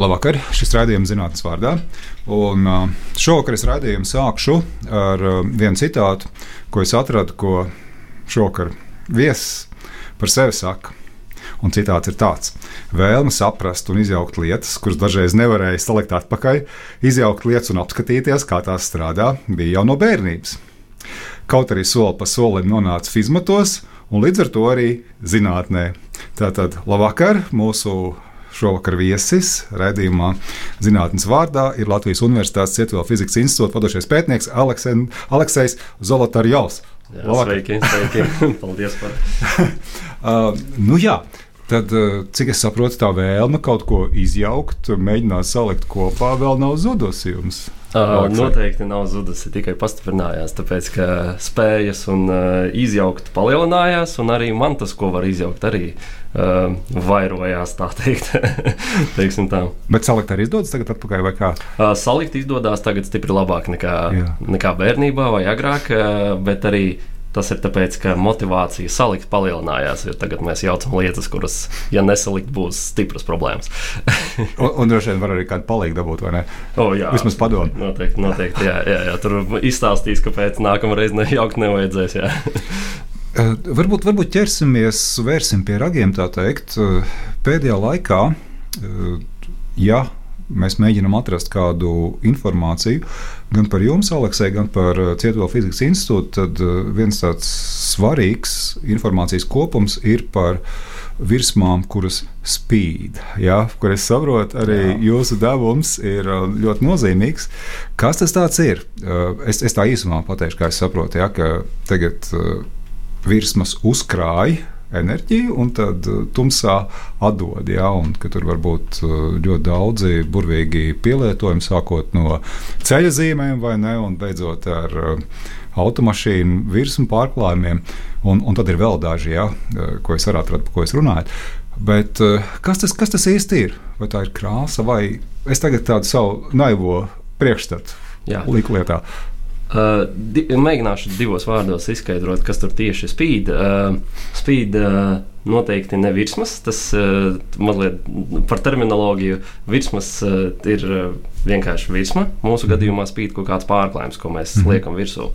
Labvakar, šis raidījums zinātnīs vārdā. Un šovakar es raidījumu sākšu ar vienu citātu, ko es atradu, ko šovakar viesis par sevi saka. Un citāts ir tāds: Vēlme saprast un izjaukt lietas, kuras dažreiz nevarēja salikt atpakaļ, izjaukt lietas un apskatīties, kā tās strādā, bija jau no bērnības. Kaut arī soli pa solim nonāca fizmatos, un līdz ar to arī zinātnē. Tātad, labvakar! Mūsu Šovakar viesis raidījumā zinātnes vārdā ir Latvijas Universitātes Cietuvela fizikas institūta vadošais pētnieks Aleksen, Aleksejs Zolotarjovs. Sveiki, sveiki! Paldies par! uh, nu jā. Tad, uh, cik es saprotu, tā vēlme kaut ko izjaukt, mēģināt salikt kopā, vēl nav zudusi jums. Uh, noteikti nav zudusi, tikai pastiprinājās. Tāpēc, ka spējas un uh, izjaukt palielinājās, un arī man tas, ko var izjaukt, arī uh, vairojās. Tā teikt, tā. Bet salikt arī izdodas tagad, atpakaļ vai kā? Uh, salikt izdodas tagad stipri labāk nekā, Jā. nekā bērnībā vai agrāk, uh, bet arī Tas ir tāpēc, ka motivācija salikt palielinājās. Tagad mēs jaucam lietas, kuras, ja nesalikt, būs stipras problēmas. un, un droši vien var arī kādu palīdzību dabūt, vai ne? O, jā, Vismaz padomu. Noteikti, noteikti jā, jā, jā. tur izstāstīs, kāpēc nākamreiz nejaukt nevajadzēs. Uh, varbūt, varbūt ķersimies, vērsim pie ragiem, tā teikt. Uh, pēdējā laikā, uh, ja mēs mēģinām atrast kādu informāciju gan par jums, Aleksē, gan par uh, Cietuvēl fizikas institūtu, tad uh, viens tāds svarīgs informācijas kopums ir par virsmām, kuras spīd. Ja, kur es saprotu, arī Jā. jūsu devums ir uh, ļoti nozīmīgs. Kas tas ir? Es, es tā īsumā pateikšu, kā es saprotu, ja, ka tagad virsmas uzkrāja enerģiju un tad uh, tumsā atdod. Ja, un, tur var būt uh, ļoti daudzi burvīgi pielietojumi, sākot no ceļa zīmēm vai ne, un beidzot ar uh, automašīnu virsmu pārklājumiem. Un, un tad ir vēl daži, ja, ko es varētu atrast, par ko es runāju. Bet kas tas, kas tas īsti ir? Vai tā ir krāsa, vai es tagad tādu savu naivo priekšstatu liku lietā? Uh, di mēģināšu divos vārdos izskaidrot, kas tur tieši spīd. Uh, spīd uh, noteikti ne virsmas, tas uh, mazliet par terminoloģiju. Virsmas uh, ir uh, vienkārši virsma. Mūsu mm. gadījumā spīd kaut kāds pārklājums, ko mēs mm. liekam virsū.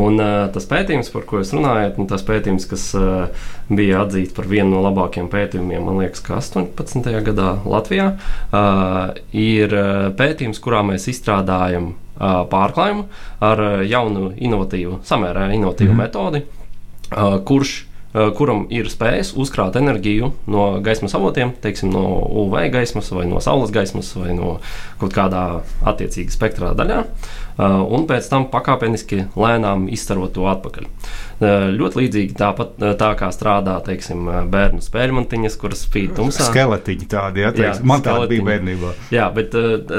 Un uh, tas pētījums, par ko jūs runājat, nu, tas pētījums, kas uh, bija atzīts par vienu no labākajiem pētījumiem, man liekas, 18. gadā Latvijā, uh, ir uh, pētījums, kurā mēs izstrādājam pārklājumu ar jaunu, inovatīvu, samērā inovatīvu mm. metodi, kurš kuram ir spējas uzkrāt enerģiju no gaismas avotiem, teiksim, no UV gaismas, vai no saules gaismas, vai no kaut kādā attiecīgā spektrā daļā, un pēc tam pakāpeniski lēnām izstarot to atpakaļ. Ļoti līdzīgi tāpat tā kā strādā teiksim, bērnu spēļmantiņas, kuras spīd tumsā. Skeletiņi tādi, ja, teiks, jā, man tādi bija bērnībā. Jā, bet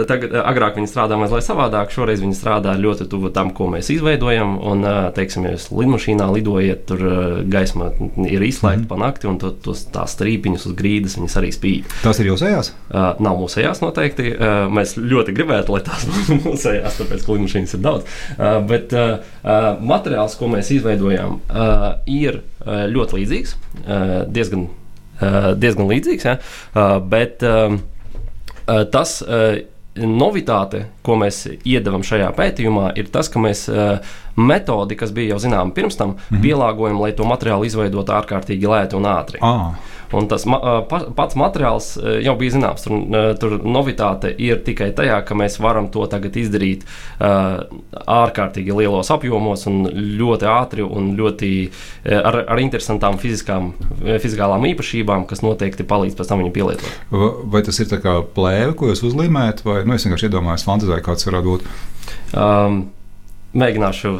tagad agrāk viņi strādā mazliet savādāk, šoreiz viņi strādā ļoti tuvu tam, ko mēs izveidojam, un, teiksim, ja jūs lidmašīnā lidojat, tur gaisma ir izslēgta mm. pa nakti, un to, tos, tās strīpiņas uz grīdas viņas arī spīd. Tas ir jūsējās? Uh, nav mūsējās noteikti. Uh, mēs ļoti gribētu, lai tās būtu mūsējās, tāpēc, ka lidmašīnas ir daudz. Uh, bet uh, uh, materiāls, ko mēs izveidojam, joprojām uh, ir uh, ļoti līdzīgs, uh, diezgan, uh, diezgan līdzīgs, ja? uh, bet uh, uh, tas. Uh, Novitāte, ko mēs iedevam šajā pētījumā, ir tas, ka mēs uh, metodi, kas bija jau zināma pirms tam, mm -hmm. pielāgojam, lai to materiālu izveidotu ārkārtīgi lēti un ātri. Ah. Un tas ma pats materiāls jau bija zināms. Tur, tur novitāte ir tikai tajā, ka mēs varam to tagad izdarīt uh, ārkārtīgi lielos apjomos un ļoti ātri un ļoti ar, ar interesantām fiziskām, fizikālām īpašībām, kas noteikti palīdz pēc tam viņu pielietot. Vai tas ir kā plēve, ko jūs uzlīmējat, vai nu, es vienkārši iedomājos, fantazēju, kāds varētu būt? Um, mēģināšu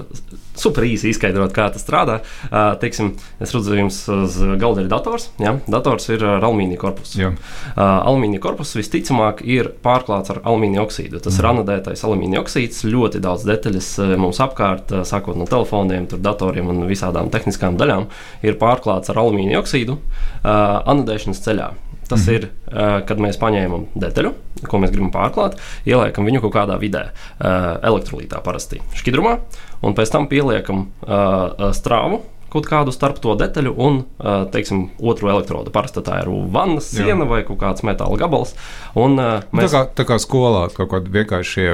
super īsi izskaidrot, kā tas strādā. Uh, teiksim, es redzu, jums uz galda ir dators. Ja? Dators ir ar alumīnija korpusu. Uh, alumīnija korpus visticamāk ir pārklāts ar alumīnija oksīdu. Tas mm. ir anodētais alumīnija oksīds. Ļoti daudz detaļas mums apkārt, sākot no telefoniem, datoriem un visādām tehniskām daļām, ir pārklāts ar alumīnija oksīdu uh, anodēšanas ceļā. Tas mm -hmm. ir, uh, kad mēs paņēmam detaļu, ko mēs gribam pārklāt, ieliekam viņu kaut kādā vidē, uh, elektrolītā parasti šķidrumā, un pēc tam pieliekam uh, strāvu, kaut kādu starp to detaļu un, teiksim, otru elektrodu. Parasti tā ir vannas siena Jā. vai kaut kāds metāla gabals. Un, mēs... tā, kā, tā kā skolā kaut kādi vienkārši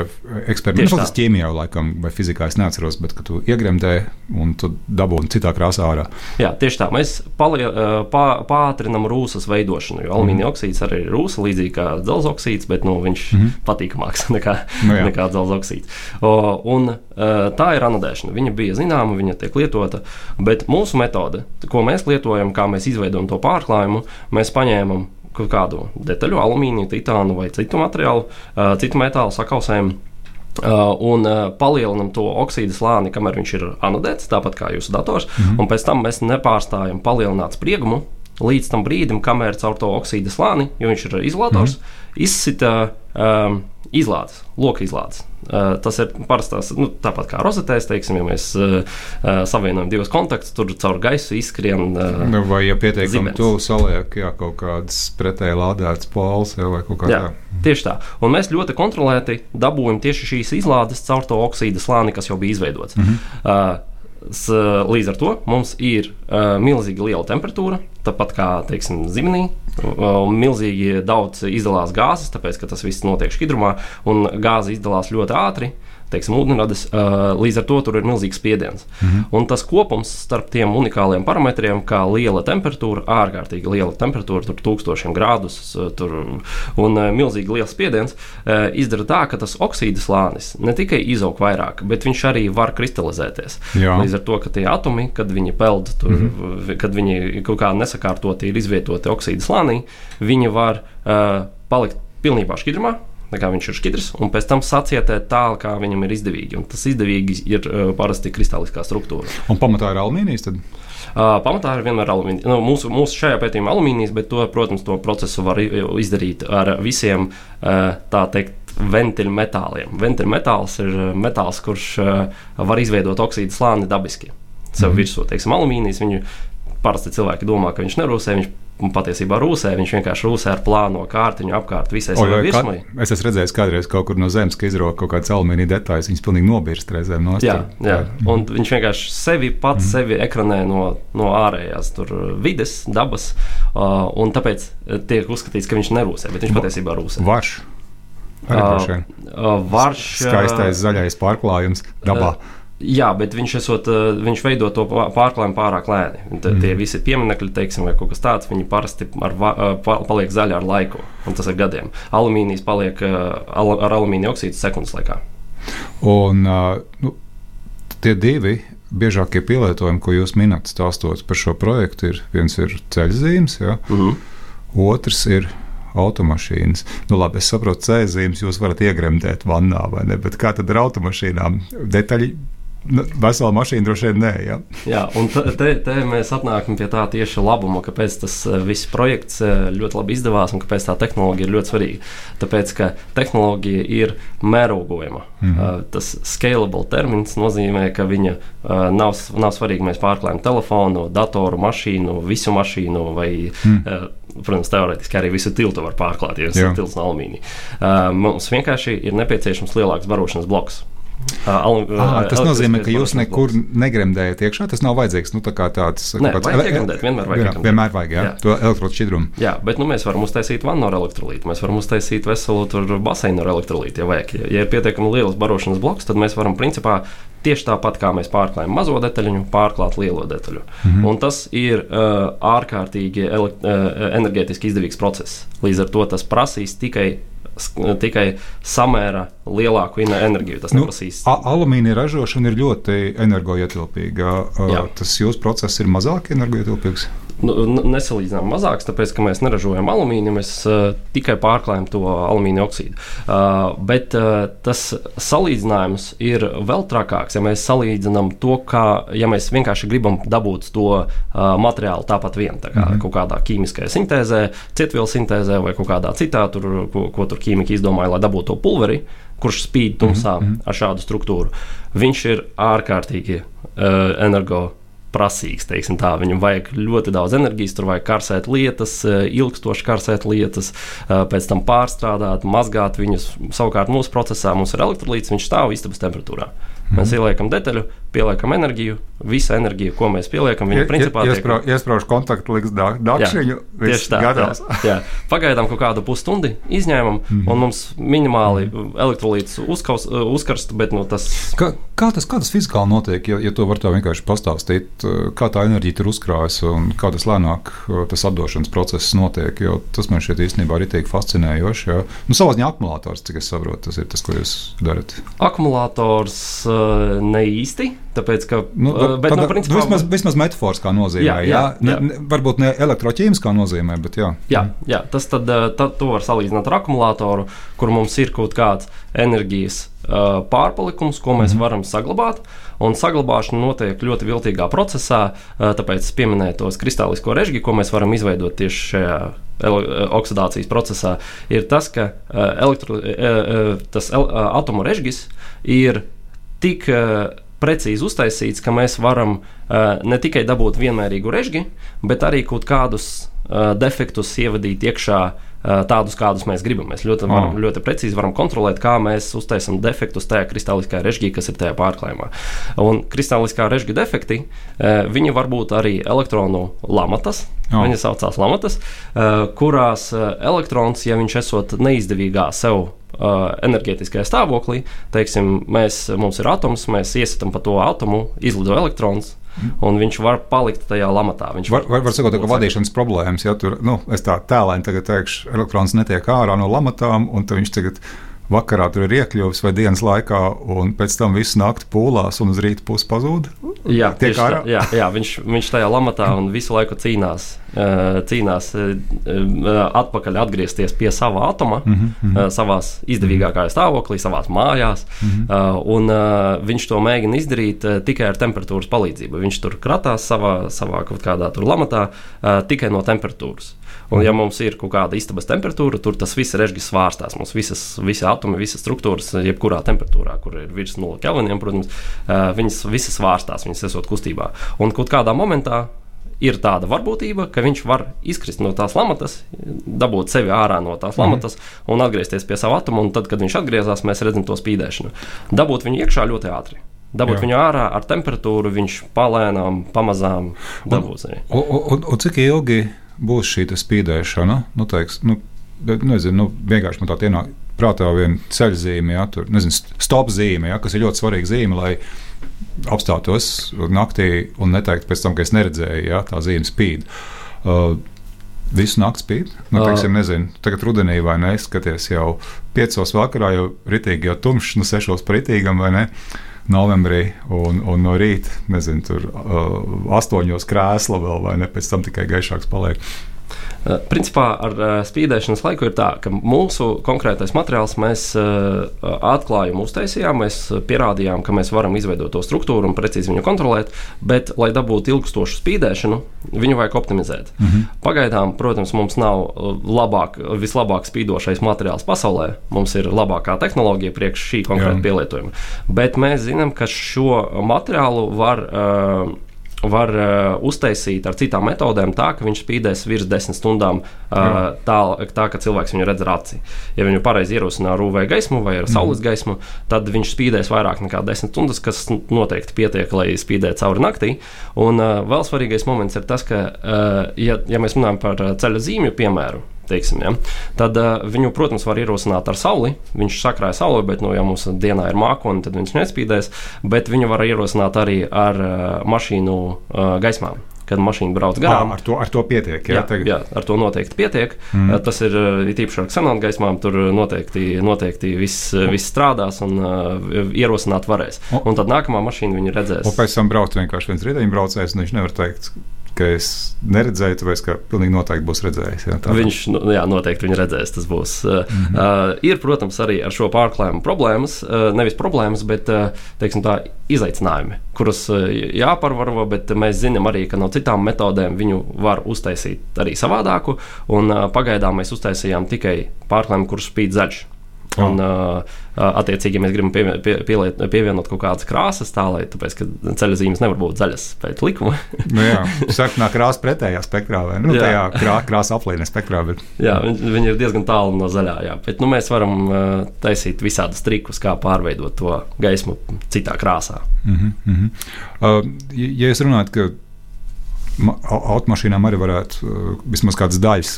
eksperimenti, nu, tas ķīmijā laikam vai fizikā es neatceros, bet tu iegremdē un tu dabūni citā krāsā ārā. Jā, tieši tā. Mēs palie, pā, pātrinam rūsas veidošanu, jo alumīnija mm. oksīds arī ir rūsa, līdzīgi kā dzelzs oksīds, bet nu, viņš ir mm. patīkamāks nekā, no, nu nekā dzelzs oksīds. O, un, tā ir anodēšana. Viņa bija zināma, viņa tiek lietota, bet mūsu metode, ko mēs lietojam, kā mēs izveidojam to pārklājumu, mēs paņēmam kaut kādu detaļu, alumīniju, titānu vai citu materiālu, citu metālu sakausējumu. Uh, un uh, palielinam to oksīdu slāni, kamēr viņš ir anodēts, tāpat kā jūsu dators. Mm -hmm. Un pēc tam mēs nepārstājam palielināt spriegumu līdz tam brīdim, kamēr caur to oksīdu slāni, jo viņš ir izolators, mm -hmm. izsita um, izlādes, loka izlādes. Uh, tas ir parastās, nu, tāpat kā rozetēs, teiksim, ja mēs uh, savienojam divus kontaktus, tur caur gaisu izskrien. Uh, nu, vai, ja pietiekami tuvu saliek, jā, kaut kādas pretēji lādētas pols vai kaut kā tāda. Tieši tā. Un mēs ļoti kontrolēti dabūjam tieši šīs izlādes caur to oksīda slāni, kas jau bija izveidots. Mm -hmm. uh, Līdz ar to mums ir uh, milzīgi liela temperatūra, tāpat kā teiksim, zimenī. Milzīgi daudz izdalās gāzes, tāpēc ka tas viss notiek šķidrumā, un gāze izdalās ļoti ātri. Teiksim, ūdeņradas, līdz ar to tur ir milzīgs spiediens. -hmm. Un tas kopums starp tiem unikāliem parametriem, kā liela temperatūra, ārkārtīgi liela temperatūra, tur tūkstošiem grādus tur, un milzīgi liels spiediens, izdara tā, ka tas oksīda slānis ne tikai izaug vairāk, bet viņš arī var kristalizēties. Jā. Līdz ar to, ka tie atomi, kad viņi peld, tur, -hmm. kad viņi kaut kā nesakārtoti ir izvietoti oksīda slānī, viņi var uh, palikt pilnībā šķidrumā, kā viņš ir šķidrs, un pēc tam sacietēt tā, kā viņam ir izdevīgi. Un tas izdevīgi ir uh, parasti kristāliskā struktūra. Un pamatā ir alumīnijas? Tad? Uh, pamatā ir vienmēr alumīnijas. Nu, mūsu, mūsu šajā pētījumā alumīnijas, bet to, protams, to procesu var izdarīt ar visiem uh, tā teikt. Ventiļu metāliem. Ventiļu metāls ir metāls, kurš uh, var izveidot oksīdu slāni dabiski. Sev mm -hmm. virsū, teiksim, alumīnijas. Viņu parasti cilvēki domā, ka viņš nerūsē, viņš patiesībā rūsē. Viņš vienkārši rūsē ar plāno kārtiņu apkārt visai savai virsmai. Es esmu redzējis kādreiz kaut kur no zemes, ka izrauga kaut kādas alumīnija detaļas. Viņas pilnīgi nobirst reizēm no jā, jā. Un viņš vienkārši sevi pats mm. sevi ekranē no, no ārējās vides, dabas. Uh, un tāpēc tiek uzskatīts, ka viņš nerūsē, bet viņš patiesībā rūsē. Varš. Uh, uh, varš. Skaistais zaļais pārklājums dabā. Uh, Jā, bet viņš, esot, eh, viņš veido to pārklājumu pārāk lēni. T. Tie visi pieminekļi, teiksim, vai kaut kas tāds, viņi parasti ar, eh, paliek zaļi ar laiku, un tas ir gadiem. Alumīnijas paliek eh, ar alumīnija oksīdu sekundes laikā. Un, nu, tie divi biežākie pielietojumi, ko jūs minat, stāstot par šo projektu, ir viens ir ceļzīmes, ja? mm -hmm. otrs ir automašīnas. Nu, labi, es saprotu, ceļzīmes jūs varat iegremdēt vannā, vai ne? Bet kā tad ar automašīnām? Detaļi vesela mašīna droši vien nē. Ja? Jā, un te, te mēs atnākam pie tā tieši labuma, kāpēc tas eh, viss projekts eh, ļoti labi izdevās un kāpēc tā tehnoloģija ir ļoti svarīga. Tāpēc, ka tehnoloģija ir mērogojama. Mm -hmm. Tas scalable termins nozīmē, ka viņa nav, nav svarīga. Mēs pārklājam telefonu, datoru, mašīnu, visu mašīnu vai. Mm. Protams, teorētiski arī visu tiltu var pārklāt, ja tas ir tilts no alumīnija. Mums vienkārši ir nepieciešams lielāks barošanas bloks. Al, ah, tas nozīmē, ka jūs nekur negremdējat iekšā. Tas nav vajadzīgs. Nu, tā tāds Nē, kāds, vajag iegremdēt, vienmēr vajag. Jā, vienmēr vajag jā, jā. to elektrodu šķidrumu. Jā, bet nu, mēs varam uztaisīt vannu ar elektrolītu. Mēs varam uztaisīt veselu baseinu ar elektrolītu, ja vajag. Ja, ir pietiekami liels barošanas bloks, tad mēs varam principā tieši tāpat kā mēs pārklājam mazo detaļu, pārklāt lielo detaļu. Mm -hmm. Un tas ir uh, ārkārtīgi ele, uh, enerģētiski izdevīgs process. Līdz ar to tas prasīs tikai tikai samēra lielāku enerģiju. Tas nu, neprasīs. Alumīnija ražošana ir ļoti energoietilpīga. Jā. Tas jūsu process ir mazāk energoietilpīgs? Nu, nesalīdzinām mazāks, tāpēc ka mēs neražojam alumīniju, mēs uh, tikai pārklājam to alumīnija oksīdu. Uh, bet uh, tas salīdzinājums ir vēl trakāks, ja mēs salīdzinām to, kā ja mēs vienkārši gribam dabūt to uh, materiālu tāpat vien, tā kā mm -hmm. kaut kādā ķīmiskajā sintēzē, cietvielu sintēzē vai kaut kādā citā, tur, ko, ko tur ķīmiki izdomāja, lai dabūtu to pulveri kurš spīd tumsā mm -hmm. ar šādu struktūru. Viņš ir ārkārtīgi uh, energo prasīgs. Viņam vajag ļoti daudz enerģijas, tur vajag karsēt lietas, eh, ilgstoši karsēt lietas, eh, pēc tam pārstrādāt, mazgāt viņus. Savukārt mūsu procesā mums ir elektrolīts, viņš stāv istabas temperatūrā. Mēs ieliekam detaļu, pieliekam enerģiju, visa enerģija, ko mēs pieliekam, viņa principā ir. Iesprā, iesprāž kontaktu liks dakšiņu, tieši tā. Gadās. Jā, jā. Pagaidām kaut kādu pusstundi izņēmam, mm -hmm. un mums minimāli elektrolīts uzkaus, uzkarst, bet nu, tas. Kā, kā, tas, kā tas fizikāli notiek, ja, ja to var tā vienkārši pastāstīt, kā tā enerģija tur uzkrājas un kā tas lēnāk tas atdošanas process notiek, jo tas man šķiet īstenībā arī tiek fascinējoši. Jā. Nu, savā ziņā akumulators, cik es saprotu, tas ir tas, ko jūs darat. Akumulators ne īsti. Tāpēc, ka, nu, bet, tad, nu, principā, vismaz, vismaz metaforiskā nozīmē, jā, jā, jā. Ne, varbūt ne elektroķīmiskā nozīmē, bet jā. Jā, jā tas tad, tad to var salīdzināt ar akumulātoru, kur mums ir kaut kāds enerģijas uh, pārpalikums, ko mēs mm -hmm. varam saglabāt. Un saglabāšana notiek ļoti viltīgā procesā, uh, tāpēc pieminēju tos kristālisko režģi, ko mēs varam izveidot tieši šajā oksidācijas procesā, ir tas, ka uh, elektro, uh, tas el, atomu režģis ir tik precīzi uztaisīts, ka mēs varam uh, ne tikai dabūt vienmērīgu režģi, bet arī kaut kādus uh, defektus ievadīt iekšā. Uh, tādus, kādus mēs gribam. Mēs ļoti, varam, ļoti precīzi varam kontrolēt, kā mēs uztaisām defektus tajā kristāliskajā režģī, kas ir tajā pārklājumā. Un kristāliskā režģa defekti, uh, viņi var būt arī elektronu lamatas, oh. viņas saucās lamatas, kurās elektrons, ja viņš esot neizdevīgā sev enerģētiskajā stāvoklī. Teiksim, mēs, mums ir atoms, mēs iesitam pa to atomu, izlido elektrons. Un viņš var palikt tajā lamatā. Viņš var, var, var sakot, ka vadīšanas problēmas, ja tur, nu, es tā tēlēni tagad teikšu, elektrons netiek ārā no lamatām, un viņš tagad vakarā tur ir iekļuvis vai dienas laikā, un pēc tam visu nakti pūlās un uz rīta pusi pazūd. Jā, tā, jā, jā viņš, viņš tajā lamatā un visu laiku cīnās, cīnās atpakaļ atgriezties pie sava atoma, mm -hmm. savā izdevīgākajā stāvoklī, savā mājās. Mm -hmm. un viņš to mēģina izdarīt tikai ar temperatūras palīdzību. Viņš tur kratās savā, savā kaut kādā lamatā tikai no temperatūras. Un, ja mums ir kaut kāda istabas temperatūra, tur tas viss režģis svārstās. Mums visas, visi atomi, visas struktūras, jebkurā temperatūrā, kur ir virs 0 kelviniem, protams, viņas visas svārstās, viņas esot kustībā. Un kaut kādā momentā ir tāda varbūtība, ka viņš var izkrist no tās lamatas, dabūt sevi ārā no tās mhm. lamatas mm. un atgriezties pie sava atoma. Tad, kad viņš atgriezās, mēs redzam to spīdēšanu. Dabūt viņu iekšā ļoti ātri. Dabūt Jā. viņu ārā ar temperatūru, viņš palēnām, pamazām dabūs. Un, un, un, un cik ilgi būs šī spīdēšana. Nu, teiks, nu, nezinu, nu, vienkārši man tā ienāk prātā viena ceļzīme, ja, tur, nezinu, stop zīme, ja, kas ir ļoti svarīga zīme, lai apstātos naktī un neteiktu pēc tam, ka es neredzēju, ja tā zīme spīd. Uh, Visu nakti spīd. Nu, teiksim, nezinu, tagad rudenī vai ne, skaties jau piecos vakarā, jau ritīgi, jau tumšs, nu sešos pritīgam vai ne. Uh, novembrī, un, un no rīta, nezinu, tur uh, astoņos krēsla vēl, vai ne, pēc tam tikai gaišāks paliek. Uh, principā ar uh, spīdēšanas laiku ir tā, ka mūsu konkrētais materiāls mēs uh, atklājumu uztaisījām, mēs pierādījām, ka mēs varam izveidot to struktūru un precīzi viņu kontrolēt, bet, lai dabūtu ilgstošu spīdēšanu, viņu vajag optimizēt. -hmm. Pagaidām, protams, mums nav labāk, vislabāk spīdošais materiāls pasaulē. Mums ir labākā tehnoloģija priekš šī konkrēta pielietojuma. Bet mēs zinām, ka šo materiālu var uh, var uh, uztaisīt ar citām metodēm, tā ka viņš spīdēs virs desmit stundām, uh, tā, tā ka cilvēks viņu redz ar aci. Ja viņu pareizi ierosina ar UV gaismu vai ar mhm. saules gaismu, tad viņš spīdēs vairāk nekā desmit stundas, kas noteikti pietiek, lai spīdētu cauri naktī. Un uh, vēl svarīgais moments ir tas, ka, uh, ja, ja mēs runājam par ceļa zīmju piemēru, teiksim, ja? tad uh, viņu, protams, var ierosināt ar sauli. Viņš sakrāja sauli, bet, nu, ja mums dienā ir mākoni, tad viņš nespīdēs. Bet viņu var ierosināt arī ar uh, mašīnu uh, gaismām kad mašīna brauc garām. À, ar, to, ar to pietiek. Jā, jā, jā, ar to noteikti pietiek. Mm. Tas ir īpaši ar ksenonu gaismām. Tur noteikti, noteikti viss, viss strādās un uh, ierosināt varēs. O. Un tad nākamā mašīna viņu redzēs. Un pēc tam brauc vienkārši viens riteņbraucējs, un viņš nevar teikt, ka es neredzēju, tāpēc ka pilnīgi noteikti būs redzējis. Jā, tā. viņš nu, jā, noteikti viņa redzēs. Tas būs. Mm -hmm. uh, ir, protams, arī ar šo pārklājumu problēmas. Uh, nevis problēmas, bet uh, tā, izaicinājumi, kurus uh, jāpārvaro, bet mēs zinām arī, ka no citām metodēm viņu var uztaisīt arī savādāku. Un, uh, pagaidām mēs uztaisījām tikai pārklājumu, kurš spīd zaļš. Un, uh, attiecīgi, ja mēs gribam pie, pie, pieliet, pievienot kaut kādas krāsas, tā lai tāpēc, ceļa zīmes nevar būt zaļas pēc likuma. nu, jā, sarkanā krāsa pretējā spektrā, vai nu, tajā krā, krāsa aplīnē spektrā. Bet... Jā, viņi, viņi ir diezgan tālu no zaļā. Jā. Bet nu, mēs varam uh, taisīt visādus trikus, kā pārveidot to gaismu citā krāsā. Mm -hmm. Uh, ja jūs runājat, ka automašīnām arī varētu uh, vismaz kādas daļas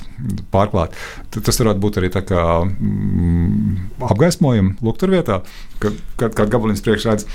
pārklāt. Tad tas varētu būt arī tā kā mm, apgaismojuma lukturvietā, kad, kad, kad gabaliņš priekšredz.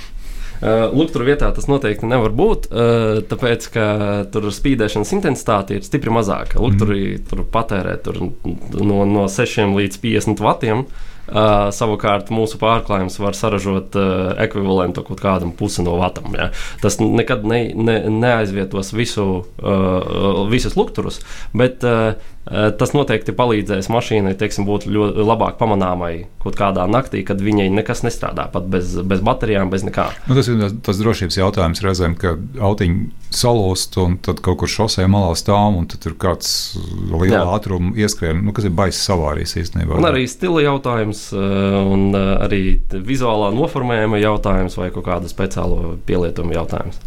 Uh, Lūk, vietā tas noteikti nevar būt, uh, tāpēc ka tur spīdēšanas intensitāte ir stipri mazāka. Lūk, tur, mm. tur patērē tur no, no 6 līdz 50 vatiem. Uh, Uh, savukārt mūsu pārklājums var saražot uh, ekvivalentu kaut kādam pusi no vatam. Ja. Tas nekad ne, ne, neaizvietos visu, uh, visus lukturus, bet uh, tas noteikti palīdzēs mašīnai teiksim, būt ļoti labāk pamanāmai kaut kādā naktī, kad viņai nekas nestrādā pat bez, bez baterijām, bez nekā. Nu, tas ir tas drošības jautājums reizēm, ka autiņi salūst un tad kaut kur šosē malā stāv un tur kāds liela ātruma ieskrien, nu, kas ir baisa savārijas īstenībā. Un arī stila jautājums un arī vizuālā noformējuma jautājums vai kaut kāda speciālo pielietojumu jautājums.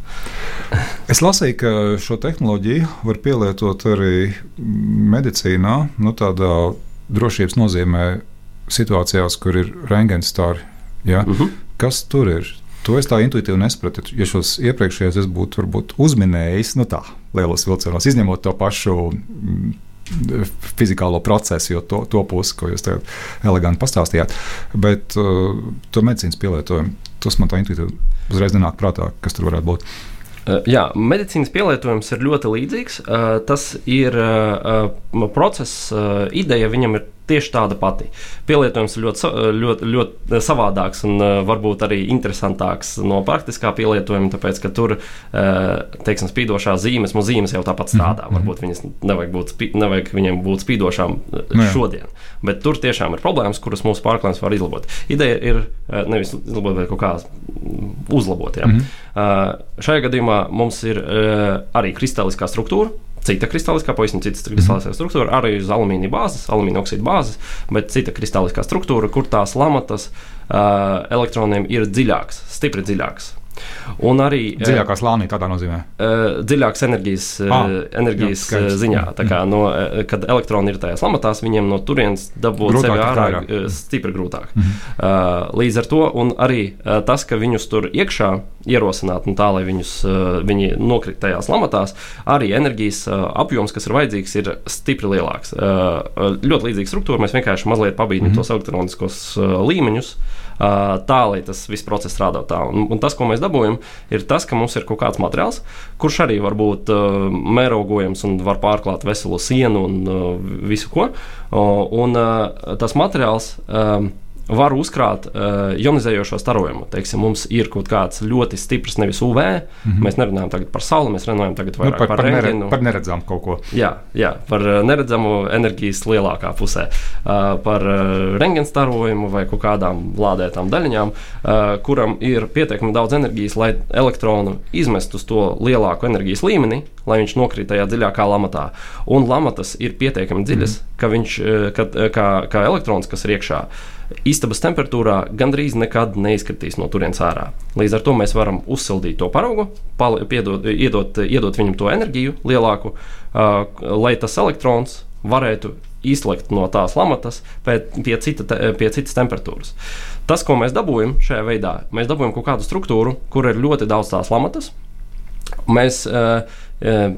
Es lasīju, ka šo tehnoloģiju var pielietot arī medicīnā, nu, tādā drošības nozīmē situācijās, kur ir rengenstāri. Ja? Uh mhm. -huh. Kas tur ir? To es tā intuitīvi nesapratu. Ja šos iepriekšējos es būtu varbūt, uzminējis, nu tā, lielos vilcienos, izņemot to pašu mm, fizikālo procesu, jo to, to pusi, ko jūs tagad eleganti pastāstījāt. Bet uh, to medicīnas pielietojumu, tas man tā intuitīvi uzreiz nenāk prātā, kas tur varētu būt. Jā, medicīnas pielietojums ir ļoti līdzīgs. Tas ir process, ideja viņam ir tieši tāda pati. Pielietojums ir ļoti, ļoti, ļoti savādāks un varbūt arī interesantāks no praktiskā pielietojuma, tāpēc ka tur, teiksim, spīdošās zīmes, mums zīmes jau tāpat strādā. Mm -hmm. Varbūt viņas nevajag, būt, nevajag viņiem būt spīdošām no, šodien. Bet tur tiešām ir problēmas, kuras mūsu pārklājums var izlabot. Ideja ir nevis izlabot, bet kaut kā uzlabot. Ja. Mm -hmm. Šajā gadījumā mums ir arī kristāliskā struktūra cita kristāliskā, pavisam cita kristāliskā mhm. struktūra, arī uz alumīnija bāzes, alumīnija oksīda bāzes, bet cita kristāliskā struktūra, kur tās lamatas uh, elektroniem ir dziļākas, stipri dziļākas. Un arī dziļākā slānī tādā nozīmē. Uh, dziļākas enerģijas, ah, enerģijas jā, ziņā. Tā kā no, kad elektroni ir tajās lamatās, viņiem no turienes dabūt sevi ārā stipri grūtāk. Mm -hmm. uh, līdz ar to arī uh, tas, ka viņus tur iekšā ierosināt, un tā, lai viņus, uh, viņi nokrit tajās lamatās, arī enerģijas uh, apjoms, kas ir vajadzīgs, ir stipri lielāks. Uh, ļoti līdzīga struktūra, mēs vienkārši mazliet pabīdam mm -hmm. tos elektroniskos līmeņus. Tā, lai tas viss process strādātu tā. Un, un tas, ko mēs dabūjam, ir tas, ka mums ir kaut kāds materiāls, kurš arī var būt uh, mērogojams un var pārklāt veselu sienu un uh, visu ko. Uh, un uh, tas materiāls. Uh, var uzkrāt uh, ionizējošo starojumu. Teiksim, mums ir kaut kāds ļoti stiprs, nevis UV. Mm -hmm. Mēs nerunājam par sauli, mēs runājam nu, par, par, par, nere, par neredzamu kaut ko. Jā, jā par uh, neredzamu enerģijas lielākā pusē. Uh, par uh, rengena starojumu vai kaut kādām lādētām daļiņām, uh, kuram ir pietiekami daudz enerģijas, lai elektronu izmestu uz to lielāku enerģijas līmeni, lai viņš nokrīt tajā dziļākā lamatā. Un lamatas ir pietiekami dziļas, mm -hmm. ka viņš, uh, ka, uh, kā, kā elektrons, kas ir iekšā istabas temperatūrā gandrīz nekad neizkritīs no turienes ārā. Līdz ar to mēs varam uzsildīt to paraugu, piedot, iedot, iedot viņam to enerģiju lielāku, uh, lai tas elektrons varētu izlikt no tās lamatas pie, cita, pie citas temperatūras. Tas, ko mēs dabūjam šajā veidā, mēs dabūjam kaut kādu struktūru, kur ir ļoti daudz tās lamatas. Mēs uh, uh,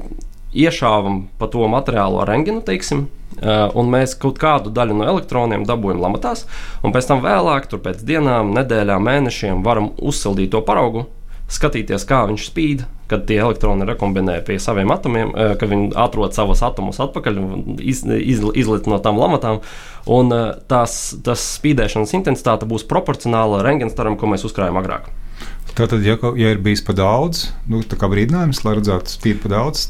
iešāvam pa to materiālo renginu, teiksim, Uh, un mēs kaut kādu daļu no elektroniem dabūjam lamatās, un pēc tam vēlāk, pēc dienām, nedēļām, mēnešiem, varam uzsildīt to paraugu, skatīties, kā viņš spīd, kad tie elektroni rekombinē pie saviem atomiem, uh, kad viņi atrod savus atomus atpakaļ, iz, iz, izliet no tām lamatām. Un uh, tās, tas spīdēšanas intensitāte būs proporcionāla rengenstaram, ko mēs uzkrājām agrāk. Tātad, ja, ja ir bijis par daudz, nu, tā kā brīdinājums, lai redzētu, spīd par daudz,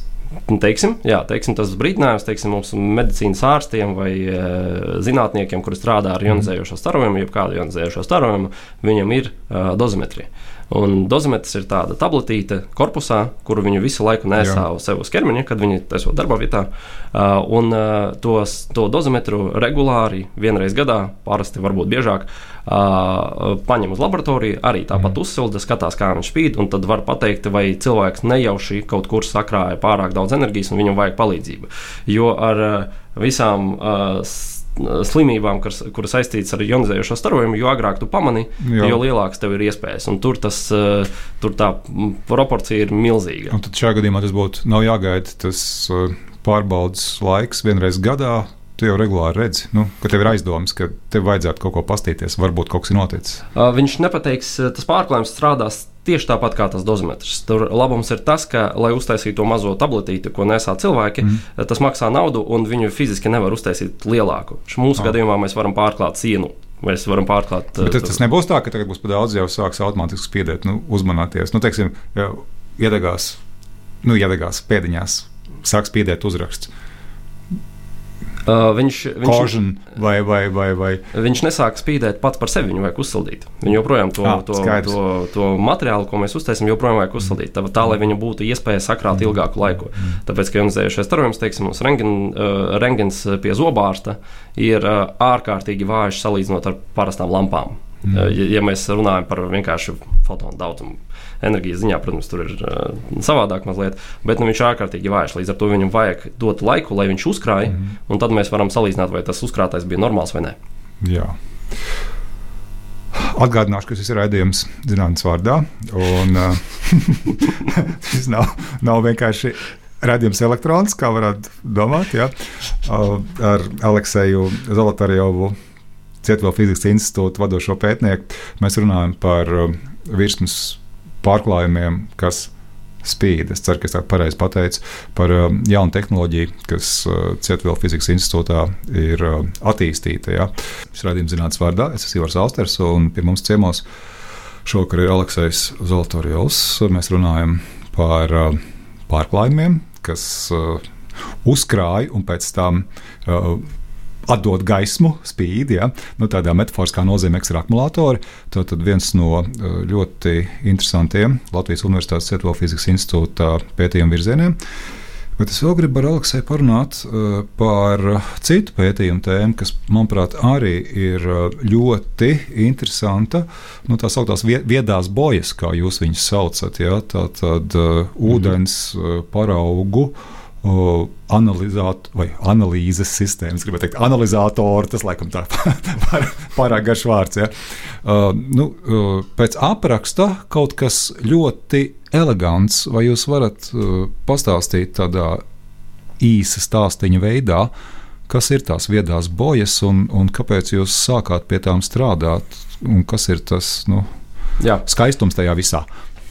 teiksim, jā, teiksim, tas brīdinājums teiksim, mums medicīnas ārstiem vai e, zinātniekiem, kuri strādā ar ionizējošo starojumu, jeb kādu ionizējošo starojumu, viņam ir e, dozimetrija. Un dozimetrs ir tāda tabletīte korpusā, kuru viņi visu laiku nesā uz sev uz ķermeņa, kad viņi esot darba vietā. Uh, un uh, tos, to dozimetru regulāri vienreiz gadā, parasti varbūt biežāk, uh, paņem uz laboratoriju, arī tāpat mm. uzsilda, skatās, kā viņš spīd, un tad var pateikt, vai cilvēks nejauši kaut kur sakrāja pārāk daudz enerģijas un viņam vajag palīdzību. Jo ar visām uh, slimībām, kuras, kuras saistītas ar ionizējošo starojumu, jo agrāk tu pamani, Jā. jo lielāks tev ir iespējas. Un tur, tas, tur tā proporcija ir milzīga. Un tad šajā gadījumā tas būtu nav jāgaida tas pārbaudas laiks vienreiz gadā tu jau regulāri redzi, nu, ka tev ir aizdomas, ka tev vajadzētu kaut ko pastīties, varbūt kaut kas ir noticis. Viņš nepateiks, tas pārklājums strādās tieši tāpat kā tas dozimetrs. Tur labums ir tas, ka, lai uztaisītu to mazo tabletīti, ko nesā cilvēki, mm. tas maksā naudu, un viņu fiziski nevar uztaisīt lielāku. Mūsu oh. gadījumā mēs varam pārklāt sienu Mēs varam pārklāt. Bet tas, tas nebūs tā, ka tagad būs par daudz, jau sāks automātiski spiedēt, nu, uzmanāties. Nu, teiksim, iedegās, nu, iedegās pēdiņās, sāks spiedēt uzraksts. Uh, viņš, viņš, vai, vai, vai, vai. viņš nesāk spīdēt pats par sevi, viņu vajag uzsildīt. Viņu joprojām to, ah, to, skaidrs. to, to materiālu, ko mēs uztaisām, joprojām vajag uzsildīt. Tā, tā lai viņam būtu iespēja sakrāt mm. ilgāku laiku. Mm. Tāpēc, ka ionizējušais starojums, teiksim, mums rengen, uh, rengens pie zobārsta ir uh, ārkārtīgi vājš salīdzinot ar parastām lampām. Mm. Uh, ja, ja mēs runājam par vienkārši fotonu daudzumu enerģijas ziņā, protams, tur ir uh, savādāk mazliet, bet nu, viņš ir ārkārtīgi vājš. Līdz ar to viņam vajag dot laiku, lai viņš uzkrāj, mm -hmm. un tad mēs varam salīdzināt, vai tas uzkrātais bija normāls vai nē. Jā. Atgādināšu, ka šis ir raidījums zinātnīs vārdā. Un, uh, šis nav, nav vienkārši redzējums elektrons, kā varētu domāt. Ja? Uh, ar Alekseju Zolotarjovu, Cietuvā fizikas institūta vadošo pētnieku, mēs runājam par uh, virsmas pārklājumiem, kas spīd. Es ceru, ka es tā pareizi pateicu par uh, jaunu tehnoloģiju, kas uh, Cietuvila fizikas institūtā ir uh, attīstīta. Ja. Šis raidījums zinātnīs vārdā, es esmu Ivars Alsters, un pie mums ciemos šovakar ir Aleksis Zolotorjovs. Mēs runājam par uh, pārklājumiem, kas uzkrāja un pēc tam atdod gaismu, spīdi. Ja? Nu, tādā metaforiskā nozīmē, kas ir akumulātori. Tad viens no eh, ļoti interesantiem Latvijas Universitātes Cietuvo fizikas institūta pētījuma virzieniem. Bet es vēl gribu ar Aleksēju parunāt uh, par citu pētījumu tēmu, kas, manuprāt, arī ir eh, ļoti interesanta. Nu, tā sauktās viedās bojas, kā jūs viņus saucat. Ja? Tā tad uh, ūdens uh, paraugu uh, analizāt, vai analīzes sistēmas, gribētu teikt, analizātori. Tas, laikam, tā pārāk garš vārds. Ja. Uh, nu, uh, pēc apraksta kaut kas ļoti elegants, vai jūs varat uh, pastāstīt tādā īsa stāstīņa veidā, kas ir tās viedās bojas un, un kāpēc jūs sākāt pie tām strādāt, un kas ir tas nu, Jā. skaistums tajā visā?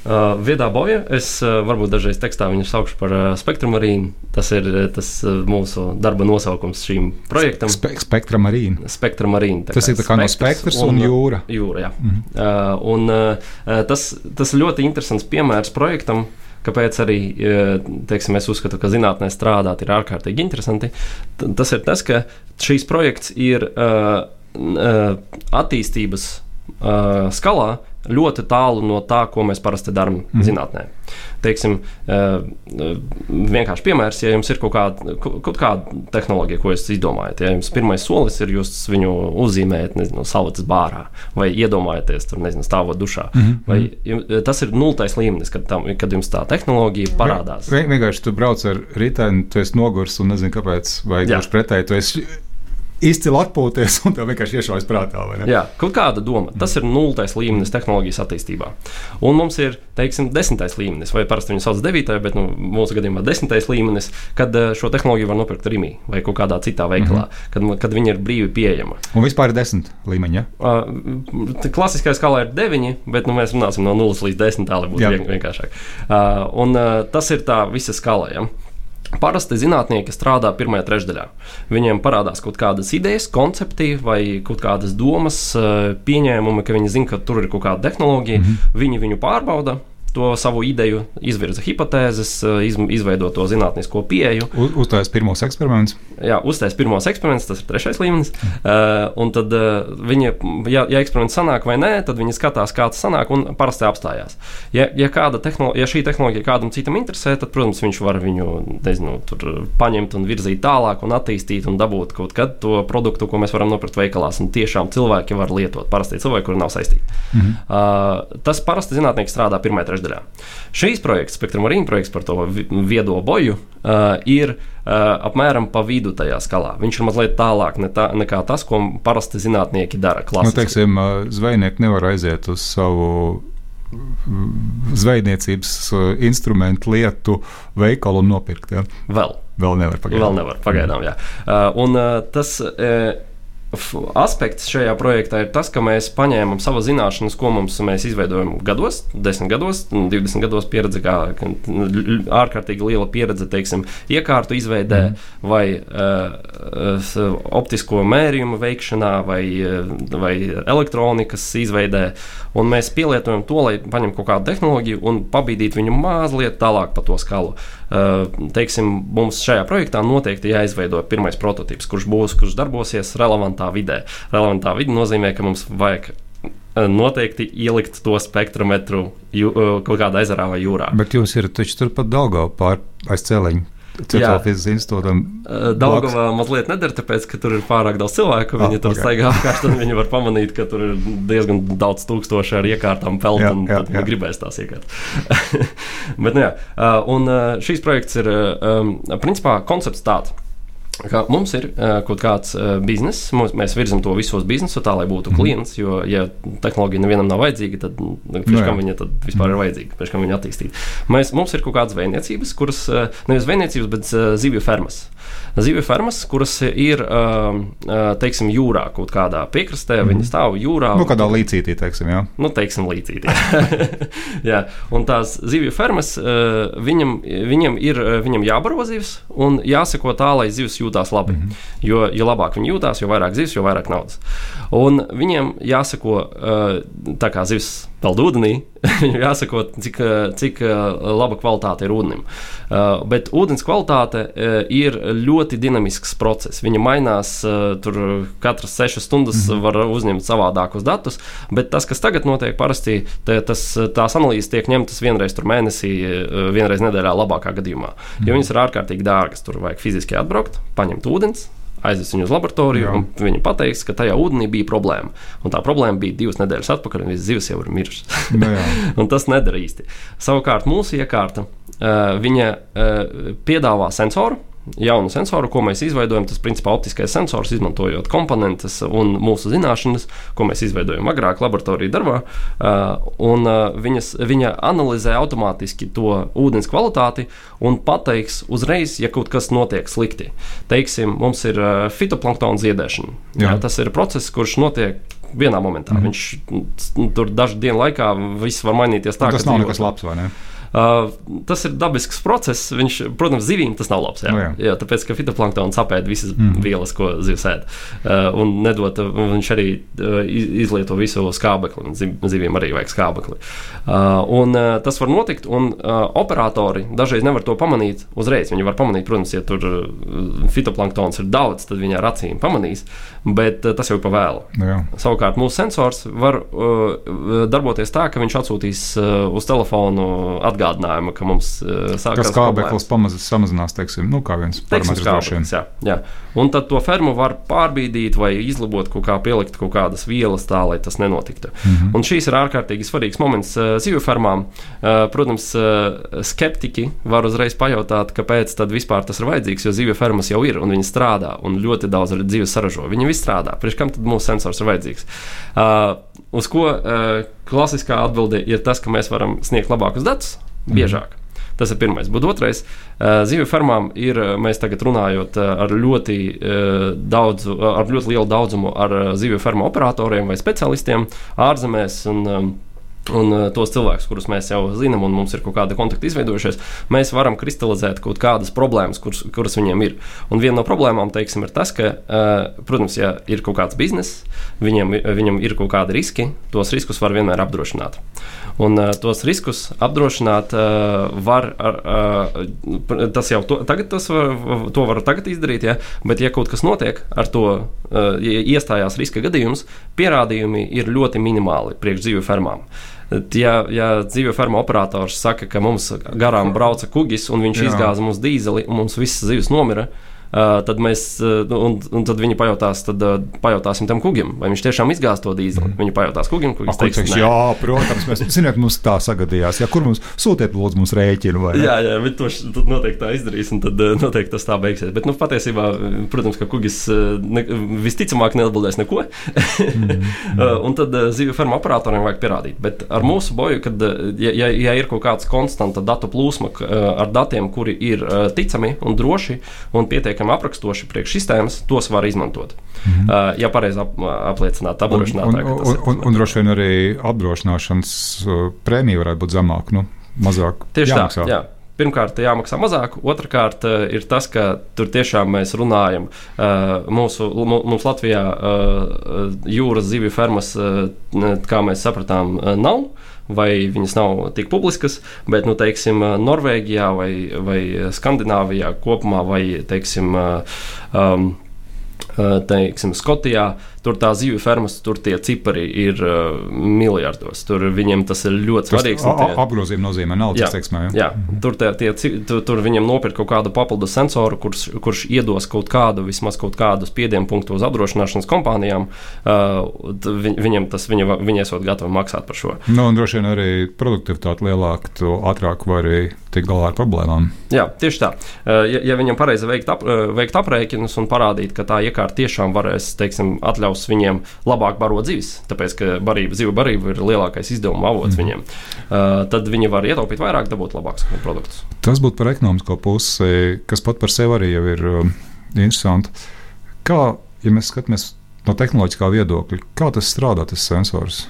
Uh, viedā boja, es uh, varbūt dažreiz tekstā viņu saukšu par uh, spektru marīnu. Tas ir tas mūsu darba nosaukums šīm projektam. Spe spektra marīna. Spektra marīna. Tas ir kā no spektrs un, un jūra. Jūra, jā. Mm -hmm. un tas, tas ļoti interesants piemērs projektam. Kāpēc arī teiksim, es uzskatu, ka zinātnē strādāt ir ārkārtīgi interesanti? T tas ir tas, ka šīs projekts ir uh, attīstības uh, skalā ļoti tālu no tā, ko mēs parasti darām mm. zinātnē. Teiksim, uh, vienkārši piemērs, ja jums ir kaut kāda, kaut kāda tehnoloģija, ko jūs izdomājat. Ja jums pirmais solis ir jūs viņu uzzīmējat, nezinu, salātas bārā, vai iedomājaties tur, nezinu, stāvot dušā. Mm -hmm. vai, jums, tas ir nultais līmenis, kad, tam, kad jums tā tehnoloģija parādās. Vienkārši tu brauc ar riteni, tu esi nogurs un nezini, kāpēc, vai gluži pretēji, tu esi izcili atpūties un tev vienkārši iešaujas prātā. Jā, kaut kāda doma. Tas ir nultais līmenis tehnoloģijas attīstībā. Un mums ir, teiksim, desmitais līmenis, vai parasti viņu sauc devītajā, bet nu, mūsu gadījumā desmitais līmenis, kad eh, šo tehnoloģiju var nopirkt Rīgā vai kādā citā veikalā, mm -hmm. kad, kad viņi ir brīvi pieejama. Un vispār ir desmit līmeņi. Ja? Uh, klasiskā skalā ir deviņi, bet nu, mēs runāsim no nulles līdz desmit, tā lai būtu vien, vienkāršāk. Uh, un uh, tas ir tā visa skala. Ja? Parasti zinātnieki strādā pirmajā trešdaļā. Viņiem parādās kaut kādas idejas, koncepti vai kaut kādas domas, eh, pieņēmumi, ka viņi zina, ka tur ir kaut kāda tehnoloģija. Mm -hmm. Viņi viņu pārbauda, to savu ideju, izvirza hipotēzes, iz, izveido to zinātnisko pieeju. Uztaisīs pirmos eksperimentus. Jā, uztaisīs pirmos eksperimentus, tas ir trešais līmenis. Uh, un tad uh, viņi, ja, ja eksperiments sanāk vai nē, tad viņi skatās, kā tas sanāk, un parasti apstājās. Ja, ja, ja šī tehnoloģija kādam citam interesē, tad, protams, viņš var viņu nezinu, paņemt un virzīt tālāk, un attīstīt un dabūt kaut kad to produktu, ko mēs varam nopirkt veikalās. Un tiešām cilvēki var lietot. Parasti cilvēki, kuri nav saistīti. Mm -hmm. uh, tas parasti zinātnieks strādā pirmajā trešdaļā. Šīs projekts, Spektrum Marīna projekts par to viedo boju, uh, ir uh, apmēram pa vidu tajā skalā. Viņš ir mazliet tālāk ne tā, nekā tas, ko parasti zinātnieki dara. Nu, teiksim, zvejnieki nevar aiziet uz savu zvejniecības instrumentu lietu veikalu un nopirkt. Ja? Vēl. Vēl nevar pagaidām. Vēl nevar pagaidām, jā. Uh, un uh, tas. Uh, aspekts šajā projektā ir tas, ka mēs paņēmām savas zināšanas, ko mums mēs izveidojam gados, 10 gados, 20 gados pieredze, kā ārkārtīgi liela pieredze, teiksim, iekārtu izveidē mm. vai uh, optisko mērījumu veikšanā vai, vai elektronikas izveidē. Un mēs pielietojam to, lai paņemtu kaut kādu tehnoloģiju un pabīdītu viņu mazliet tālāk pa to skalu. Uh, teiksim, mums šajā projektā noteikti jāizveido pirmais prototyps, kurš būs, kurš darbosies relevantā vidē. Relevantā vide nozīmē, ka mums vajag noteikti ielikt to spektrometru jū, kaut kādā ezerā vai jūrā. Bet jūs esat taču turpat Daugā pār aiz cēleņa. Centrālfizikas institūtam. Eh, Daugavā mazliet nedara, tāpēc, ka tur ir pārāk daudz cilvēku. Viņi ah, tur okay. staigā apkārt, un viņi var pamanīt, ka tur ir diezgan daudz tūkstoši ar iekārtām pelt, jā, un jā, tad viņi gribēs tās iekārtas. Bet, nu, jā, un šīs projekts ir, principā, koncepts tāds Kā mums ir uh, kaut kāds uh, bizness, mums, mēs virzam to visos biznesu tā, lai būtu mm. klients. Jo, ja tehnoloģija nevienam nav vajadzīga, tad nu, no, kam viņa tad vispār mm. ir vajadzīga, kam viņa attīstīt. Mēs, mums ir kaut kādas zvejniecības, kuras uh, nevis zvejniecības, bet uh, zivju fermas. Zivju fermas, kuras ir uh, teiksim, jūrā, kaut kādā piekrastē, mm. viņi stāv jūrā. Nu, kādā līcītī, teiksim, jā. Nu, teiksim, līcītī. jā, un tās zivju fermas, uh, viņam, viņam ir viņam jābaro zivs un jāseko tā, lai zivs jūtās labi. Mm. Jo, jo labāk viņi jūtās, jo vairāk zivs, jo vairāk naudas. Un viņiem jāsako, tā kā zivs peld ūdenī, viņam jāsako, cik, cik laba kvalitāte ir ūdenim. Bet ūdens kvalitāte ir ļoti dinamisks process. Viņa mainās, tur katras sešas stundas mm -hmm. var uzņemt savādākus datus, bet tas, kas tagad notiek, parasti tas, tās analīzes tiek ņemtas vienreiz mēnesī, vienreiz nedēļā, labākā gadījumā. Jo viņas ir ārkārtīgi dārgas, tur vajag fiziski atbraukt, paņemt ūdeni aizves viņu uz laboratoriju, Jā. un viņi pateiks, ka tajā ūdenī bija problēma. Un tā problēma bija divas nedēļas atpakaļ, un viss zivs jau ir mirušas. un tas nedara īsti. Savukārt mūsu iekārta, uh, viņa uh, piedāvā sensoru, jaunu sensoru, ko mēs izveidojam. Tas principā optiskais sensors, izmantojot komponentes un mūsu zināšanas, ko mēs izveidojam agrāk laboratoriju darbā. Uh, un, uh, viņas, viņa analizē automātiski to ūdens kvalitāti un pateiks uzreiz, ja kaut kas notiek slikti. Teiksim, mums ir uh, fitoplanktona ziedēšana. Jā. Jā, tas ir process, kurš notiek vienā momentā. Mm. Viņš tur dažu dienu laikā viss var mainīties tā, un tas nav nekas labs, vai ne? Uh, tas ir dabisks process. Viņš, protams, zivīm tas nav labs. Jā, no, nu jā. jā tāpēc, ka fitoplanktons apēd visas mm. vielas, ko zivs ēd. Uh, un nedot, viņš arī uh, izlieto visu skābekli. Ziv, zivīm arī vajag skābekli. Uh, un, uh, tas var notikt, un uh, operatori dažreiz nevar to pamanīt uzreiz. Viņi var pamanīt, protams, ja tur uh, fitoplanktons ir daudz, tad viņi ar acīm pamanīs, bet uh, tas jau ir pa vēlu. No, nu. Savukārt mūsu sensors var uh, darboties tā, ka viņš atsūtīs uh, uz telefonu atgādinājumu atgādinājumu, ka mums uh, sākās skābeklis pamazs samazinās, teiksim, nu, kā viens parametrs. Jā, jā. Un tad to fermu var pārbīdīt vai izlabot kaut kā, pielikt kaut kādas vielas tā, lai tas nenotiktu. Mm -hmm. Un šīs ir ārkārtīgi svarīgs moments uh, zivju fermām. Uh, protams, uh, skeptiķi var uzreiz pajautāt, kāpēc tad vispār tas ir vajadzīgs, jo zivju fermas jau ir un viņi strādā un ļoti daudz dzīves saražo. Viņi visi strādā. Priekš kam tad mūsu sensors ir vajadzīgs? Uh, uz ko uh, klasiskā atbilde ir tas, ka mēs varam sniegt labākus datus, biežāk. Mm. Tas ir pirmais. Bet otrais, zivju fermām ir, mēs tagad runājot ar ļoti, daudzu, ar ļoti lielu daudzumu ar zivju fermu operatoriem vai specialistiem ārzemēs. Un, un uh, tos cilvēkus, kurus mēs jau zinām, un mums ir kaut kāda kontakta izveidojušies, mēs varam kristalizēt kaut kādas problēmas, kuras, kuras viņiem ir. Un viena no problēmām, teiksim, ir tas, ka, uh, protams, ja ir kaut kāds bizness, viņam, viņam ir kaut kādi riski, tos riskus var vienmēr apdrošināt. Un uh, tos riskus apdrošināt uh, var, uh, tas jau to, tagad tas var, to var tagad izdarīt, ja? bet ja kaut kas notiek ar to, uh, ja iestājās riska gadījums, pierādījumi ir ļoti minimāli priekš dzīvu fermām. Uh, Ja, ja dzīve ferma operators saka, ka mums garām brauca kugis un viņš Jā. izgāza mums dīzeli un mums visas zivis nomira, uh, tad mēs, un, un tad viņi pajautās, tad uh, pajautāsim tam kungam, vai viņš tiešām izgāz to dīzeli. Mm. Viņi pajautās kungam, kurš teiks, teiks, jā, protams, mēs zinām, mums tā sagadījās. Jā, kur mums sūtiet, lūdzu, mums rēķinu? Jā, jā, bet to noteikti tā izdarīs, un tad noteikti tas tā beigsies. Bet, nu, patiesībā, protams, ka kungis ne, visticamāk neatbildēs neko. mm. un tad zivju fermu operatoriem vajag pierādīt. Bet ar mūsu boju, kad ja, ja, ja ir kaut kāds konstanta datu plūsma ar datiem, kuri ir ticami un droši un pietiekami pietiekami aprakstoši priekšsistēmas, tos var izmantot. Mm -hmm. uh, ja pareizi ap, apliecināt apdrošinātāju. Un, un, un, un droši vien arī apdrošināšanas prēmija varētu būt zemāka, nu, mazāk. Tieši jāmaksā. tā. Jā. Pirmkārt, jāmaksā mazāk, otrkārt, ir tas, ka tur tiešām mēs runājam. Mūsu, mums Latvijā jūras zivju fermas, kā mēs sapratām, nav vai viņas nav tik publiskas, bet, nu, teiksim, Norvēģijā vai, vai Skandināvijā kopumā, vai, teiksim, um, teiksim, Skotijā Tur tā zivju fermas, tur tie cipari ir uh, miljardos. Tur viņiem tas ir ļoti svarīgs. Tie... Apgrozījuma nozīmē naudas teiksmē. Jā, jā. Tur, tie, tie, tur, tur viņiem nopirkt kaut kādu papildus sensoru, kurš, kurš iedos kaut kādu, vismaz kaut kādu spiedienu punktu uz apdrošināšanas kompānijām. Uh, viņ, viņiem tas, viņi, viņi esot gatavi maksāt par šo. Nu, un droši vien arī produktivitāte lielāka, tu ātrāk vari tikt galā ar problēmām. Jā, tieši tā. Uh, ja, ja viņam pareizi veikt, ap, uh, veikt aprēķinus un parādīt, ka tā iekārta tiešām varēs, teiksim, atļaut ļaus viņiem labāk barot zivis, tāpēc ka barība, zivu barība ir lielākais izdevuma avots mm. viņiem. Uh, tad viņi var ietaupīt vairāk, dabūt labākus produktus. Tas būtu par ekonomisko pusi, kas pat par sevi arī ir uh, interesanti. Kā, ja mēs skatāmies no tehnoloģiskā viedokļa, kā tas strādā, tas sensors?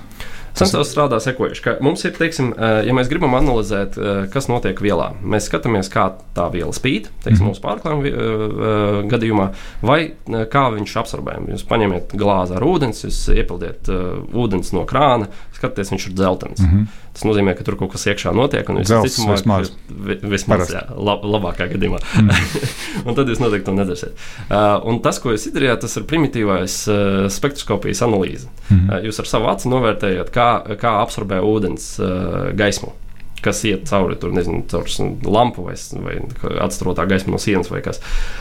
Sensors strādā sekojuši, ka mums ir, teiksim, ja mēs gribam analizēt, kas notiek vielā, mēs skatāmies, kā tā viela spīd, teiksim, mm. mūsu pārklājuma gadījumā, vai kā viņš absorbē. Jūs paņemiet glāzi ar ūdeni, jūs iepildiet ūdens no krāna, skaties, viņš ir dzeltens. Mm -hmm. Tas nozīmē, ka tur kaut kas iekšā notiek, ir vismaz, vismaz jā, lab, labākā gadījumā. Mm. un tad jūs noteikti to nedarsiet. Uh, un tas, ko jūs izdarījāt, tas ir primitīvais uh, spektroskopijas analīze. Mm. Uh, jūs ar savu aci novērtējat, kā, kā absorbē ūdens uh, gaismu kas iet cauri tur, nezinu, caur lampu vai, vai atstrotā gaisma no sienas vai kas.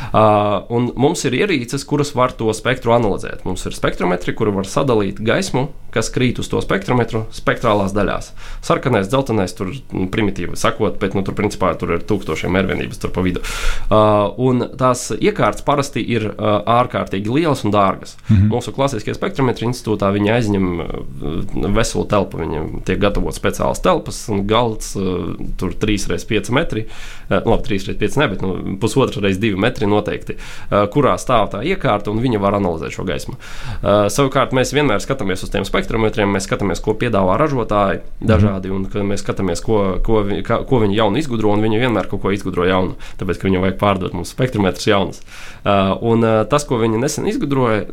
Uh, un mums ir ierīces, kuras var to spektru analizēt. Mums ir spektrometri, kuri var sadalīt gaismu, kas krīt uz to spektrometru, spektrālās daļās. Sarkanais, dzeltenais, tur nu, primitīvi sakot, bet nu, tur principā tur ir tūkstošiem mērvienības tur pa vidu. Uh, un tās iekārtas parasti ir uh, ārkārtīgi lielas un dārgas. Mm -hmm. Mūsu klasiskie spektrometri institūtā viņi aizņem uh, veselu telpu. Viņiem tiek gatavots speciāls telpas un galds tur 3x5 metri, uh, no 3x5 ne, bet nu, pusotra reiz 2 metri noteikti, uh, kurā stāv tā iekārta un viņa var analizēt šo gaismu. Savukārt mēs vienmēr skatāmies uz tiem spektrometriem, mēs skatāmies, ko piedāvā ražotāji dažādi, un mēs skatāmies, ko, ko, ka, ko viņi jaunu izgudro, un viņi vienmēr kaut ko izgudro jaunu, tāpēc, ka viņiem vajag pārdot mums spektrometrus jaunus. Un tas, ko viņi nesen izgudroja,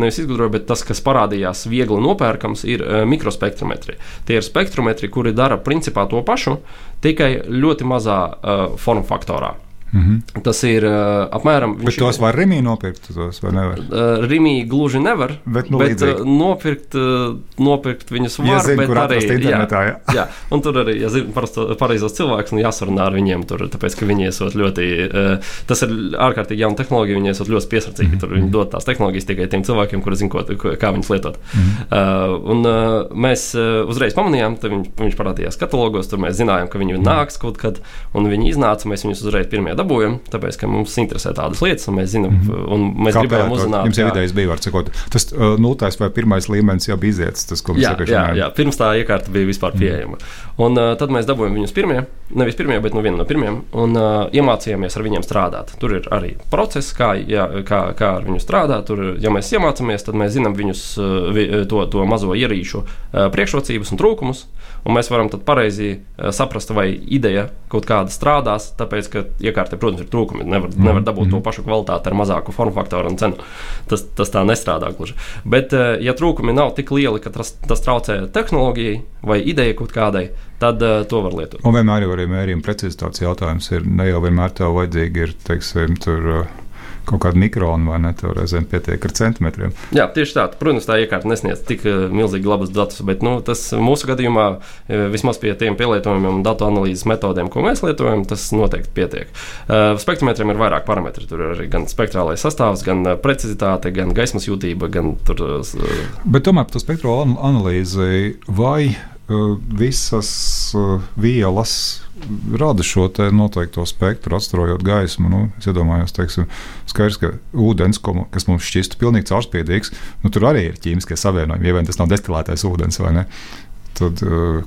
nevis izgudroja, bet tas, kas parādījās viegli nopērkams, ir mikrospektrometri. Tie ir spektrometri, kuri dara principā to pašu, pašu, tikai ļoti mazā uh, formu faktorā. Mm -hmm. Tas ir uh, apmēram. Bet tos ir, var Rīgā nopirkt, tos vai nevar? Uh, Rīgā gluži nevar. Bet, nu, bet uh, nopirkt, uh, nopirkt viņus var. Ja zin, bet arī internetā, jā, jā. jā, un tur arī, ja zina pareizos cilvēkus, nu jāsarunā ar viņiem tur, tāpēc, ka viņi esot ļoti, uh, tas ir ārkārtīgi jauna tehnoloģija, viņi esot ļoti piesardzīgi. Mm -hmm. Tur viņi dod tās tehnoloģijas tikai tiem cilvēkiem, kuri zina, ko, kā viņas lietot. Mm -hmm. uh, un uh, mēs uh, uzreiz pamanījām, viņš, viņš parādījās katalogos, tur mēs zinājām, ka viņi nāks kaut kad, un viņi iznāca, mēs viņus uzreiz pirmie dabūjam, tāpēc, ka mums interesē tādas lietas, un mēs zinām, mm -hmm. un mēs Kā gribējām uzzināt. Jums jau idejas bija, var sakot, tas uh, nultais vai pirmais līmenis jau bija iziets, tas, ko mēs jā, jā, jā, pirms tā iekārta bija vispār mhm. pieejama. Mm -hmm. Un uh, tad mēs dabūjam viņus pirmie, nevis pirmie, bet nu vienu no pirmiem, un uh, iemācījāmies ar viņiem strādāt. Tur ir arī process, kā, jā, kā, kā ar viņu strādāt. Tur, ja mēs iemācāmies, tad mēs zinām viņus, uh, to, to mazo ierīču uh, priekšrocības un trūkumus un mēs varam pareizi uh, saprast, vai ideja kaut kāda strādās. Tāpēc, ka iekārtē, protams, ir trūkumi. Nevar, mm. nevar dabūt mm. to pašu kvalitāti ar mazāku formu faktoru un cenu. Tas, tas tā nestrādā gluži. Bet, uh, ja trūkumi nav tik lieli, ka tas, tas traucē tehnoloģijai vai idejai kaut kādai, tad uh, to var lietot. Un vienmēr jau arī mērījuma precizitātes jautājums ir ne jau vienmēr tev vajadzīgi ir, teiksim, tur. Uh, kaut kādu mikronu, vai ne? Tev reizēm pietiek ar centimetriem. Jā, tieši tā. Protams, tā iekārta nesniedz tik uh, milzīgi labus datus, bet nu, tas mūsu gadījumā, uh, vismaz pie tiem pielietojumiem un datu analīzes metodēm, ko mēs lietojam, tas noteikti pietiek. Uh, spektrometriem ir vairāk parametru. Tur ir gan spektrālais sastāvs, gan precizitāte, gan gaismas jūtība. Gan tur, bet tomēr par to spektro analīzi vai visas vielas rada šo noteikto spektru, atstrojot gaismu. Nu, es iedomājos, teiksim, skaidrs, ka ūdens, kas mums šķistu pilnīgi caurspīdīgs, nu, tur arī ir ķīmiskie savienojumi, ja vien tas nav destilētais ūdens vai ne. Tad,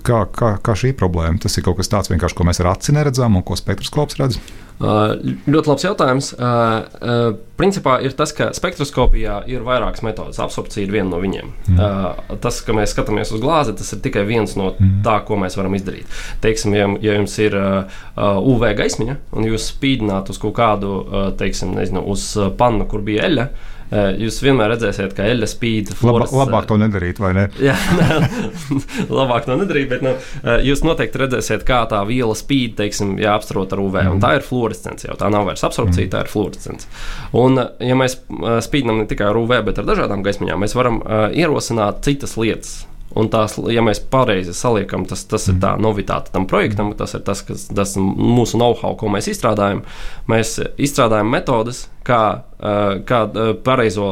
kā, kā, kā šī problēma? Tas ir kaut kas tāds, ko mēs ar aci neredzam un ko spektroskops redz. Ļoti labs jautājums. Principā ir tas, ka spektroskopijā ir vairākas metodas. Absorpcija ir viena no viņiem. Mm. Tas, ka mēs skatāmies uz glāzi, tas ir tikai viens no mm. tā, ko mēs varam izdarīt. Teiksim, ja, ja jums ir UV gaismiņa un jūs spīdināt uz kaut kādu, teiksim, nezinu, uz pannu, kur bija eļļa, jūs vienmēr redzēsiet, ka eļļa spīd. Flores, Laba, labāk to nedarīt, vai ne? Jā, labāk to nedarīt, bet nu, eh, jūs noteikti redzēsiet, kā tā viela spīd, teiksim, ja apstrot ar UV. Mm. Tā ir fluorescence jau. Tā nav vairs absorpcija, mm. tā ir fluorescence. Un, eh, ja mēs spīdam ne tikai ar UV, bet ar dažādām gaismiņām, mēs varam uh, ierosināt citas lietas. Un tās, ja mēs pareizi saliekam, tas, tas ir tā novitāte tam projektam, tas ir tas, kas tas mūsu know-how, ko mēs izstrādājam. Mēs izstrādājam metodes, kā, kā pareizo,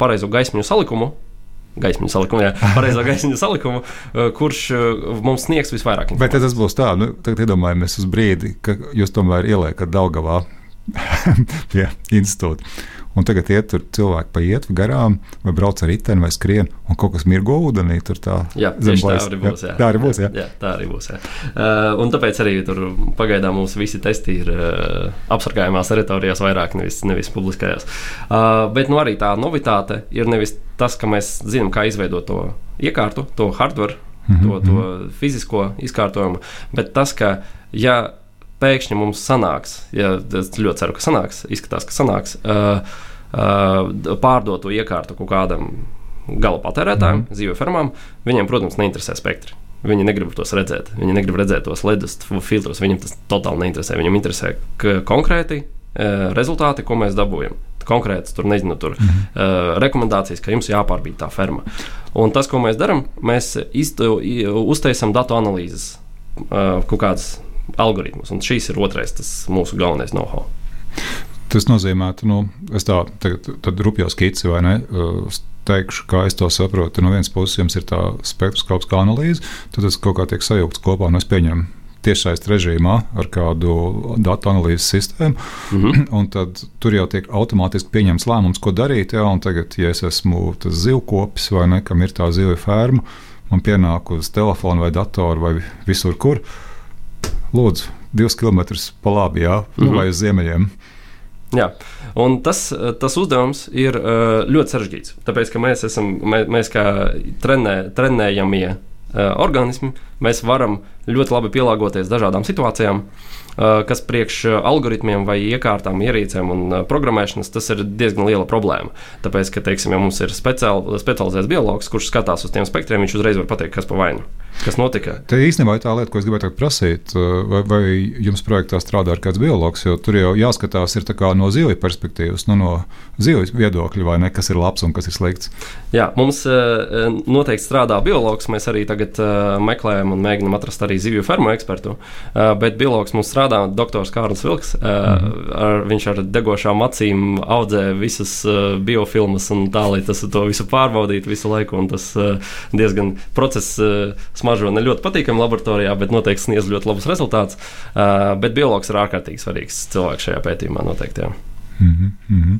pareizo gaismu salikumu gaismiņu salikumu, jā, pareizo gaismiņu salikumu, kurš mums sniegs visvairāk. Bet tas būs tā, nu, tagad iedomājamies uz brīdi, ka jūs tomēr ieliekat Daugavā pie institūta. Un tagad iet tur cilvēki pa ietvu garām, vai brauc ar riteni, vai skrien, un kaut kas mirgo ūdenī. Tur tā, jā, zemblais, tā arī būs. Jā, jā, tā arī būs. Jā, jā, tā arī būs. Jā. Uh, un tāpēc arī tur pagaidām mums visi testi ir uh, apsargājumās teritorijās vairāk, nevis, nevis publiskajās. Uh, bet nu, arī tā novitāte ir nevis tas, ka mēs zinām, kā izveidot to iekārtu, to hardware, mm -hmm. to, to mhm. fizisko izkārtojumu, bet tas, ka ja pēkšņi mums sanāks, ja es ļoti ceru, ka sanāks, izskatās, ka sanāks, uh, uh, pārdot to iekārtu kaut kādam gala patērētājam, mm. zīve fermām, viņiem, protams, neinteresē spektri. Viņi negrib tos redzēt. Viņi negrib redzēt tos ledus filtrus. Viņam tas totāli neinteresē. Viņam interesē konkrēti uh, rezultāti, ko mēs dabūjam. Konkrētas, tur nezinu, tur mm -hmm. uh, rekomendācijas, ka jums jāpārbīd tā ferma. Un tas, ko mēs darām, mēs iztu, uztaisām datu analīzes, uh, kaut kādas algoritmus. Un šīs ir otrais mūsu galvenais know-how. Tas nozīmē, ka nu, es tā tādu rupjo skici vai ne. Teikšu, kā es to saprotu. No vienas puses, jums ir tā spektroskopiskā analīze, tad tas kaut kā tiek sajaukts kopā un es pieņemu tiešsaistes režīmā ar kādu datu analīzes sistēmu. Mm -hmm. Tad tur jau tiek automātiski pieņemts lēmums, ko darīt. Jā, tagad, ja es esmu tas zivkopis vai ne, kam ir tā zivju ferma, man pienāk uz telefona vai datora vai visur, kur. Uh, lūdzu, divus kilometrus pa labi, jā, mm -hmm. vai uz ziemeļiem. Jā, un tas, tas uzdevums ir ļoti sarežģīts. Tāpēc, ka mēs, esam, mēs, mēs kā trenē, trenējamie organismi, mēs varam ļoti labi pielāgoties dažādām situācijām. Eh, kas priekš eh, algoritmiem vai iekārtām, ierīcēm un eh, programmēšanas tas ir diezgan liela problēma. Tāpēc, ka, teiksim, ja mums ir speciāli, specializēts biologs, kurš skatās uz tiem spektriem, viņš uzreiz var pateikt, kas pa vainu. Kas notika? Tā īstenībā ir tā lieta, ko es gribētu prasīt. Vai, vai jums projektā strādā kāds biologs? Jo tur jau jāskatās no zivju perspektīvas, nu, no zivju viedokļa, vai ne, kas ir labs un kas ir slikts. Jā, mums noteikti strādā biologs. Mēs arī tagad meklējam un mēģinam atrast arī zivju fermu ekspertu. Bet biologs mums strādā doktors Kārlis Vilks. Mm -hmm. ar, viņš ar degošām acīm audzē visas uh, biofilmas un tā, lai tas to visu pārbaudītu visu laiku. Tas uh, diezgan process uh, smaržo ne ļoti patīkami laboratorijā, bet noteikti sniedz ļoti labus rezultātus. Uh, bet biologs ir ārkārtīgi svarīgs cilvēks šajā pētījumā noteikti. Jā. Mm -hmm.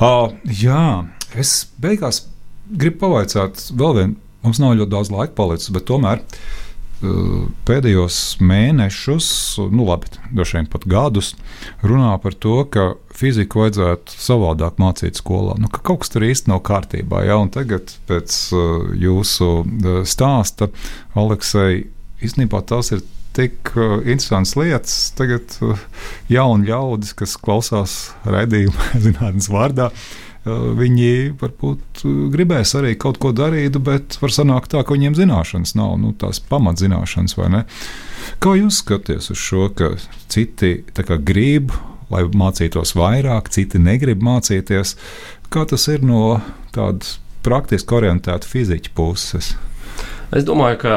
uh, jā, es beigās gribu pavaicāt vēl vienu. Mums nav ļoti daudz laika palicis, bet tomēr uh, pēdējos mēnešus, nu labi, droši vien pat gadus, runā par to, ka fiziku vajadzētu savādāk mācīt skolā. Nu, ka kaut kas tur īsti nav kārtībā. Ja? Un tagad, pēc uh, jūsu uh, stāsta, Aleksei, īstenībā tas ir tik interesants lietas. Tagad jauni ļaudis, kas klausās raidījuma zinātnes vārdā, uh, viņi varbūt uh, gribēs arī kaut ko darīt, bet var sanākt tā, ka viņiem zināšanas nav, nu, tās pamatzināšanas vai ne. Kā jūs skatāties uz šo, ka citi grib, lai mācītos vairāk, citi negrib mācīties? Kā tas ir no tādas praktiski orientēta fiziķa puses? Es domāju, ka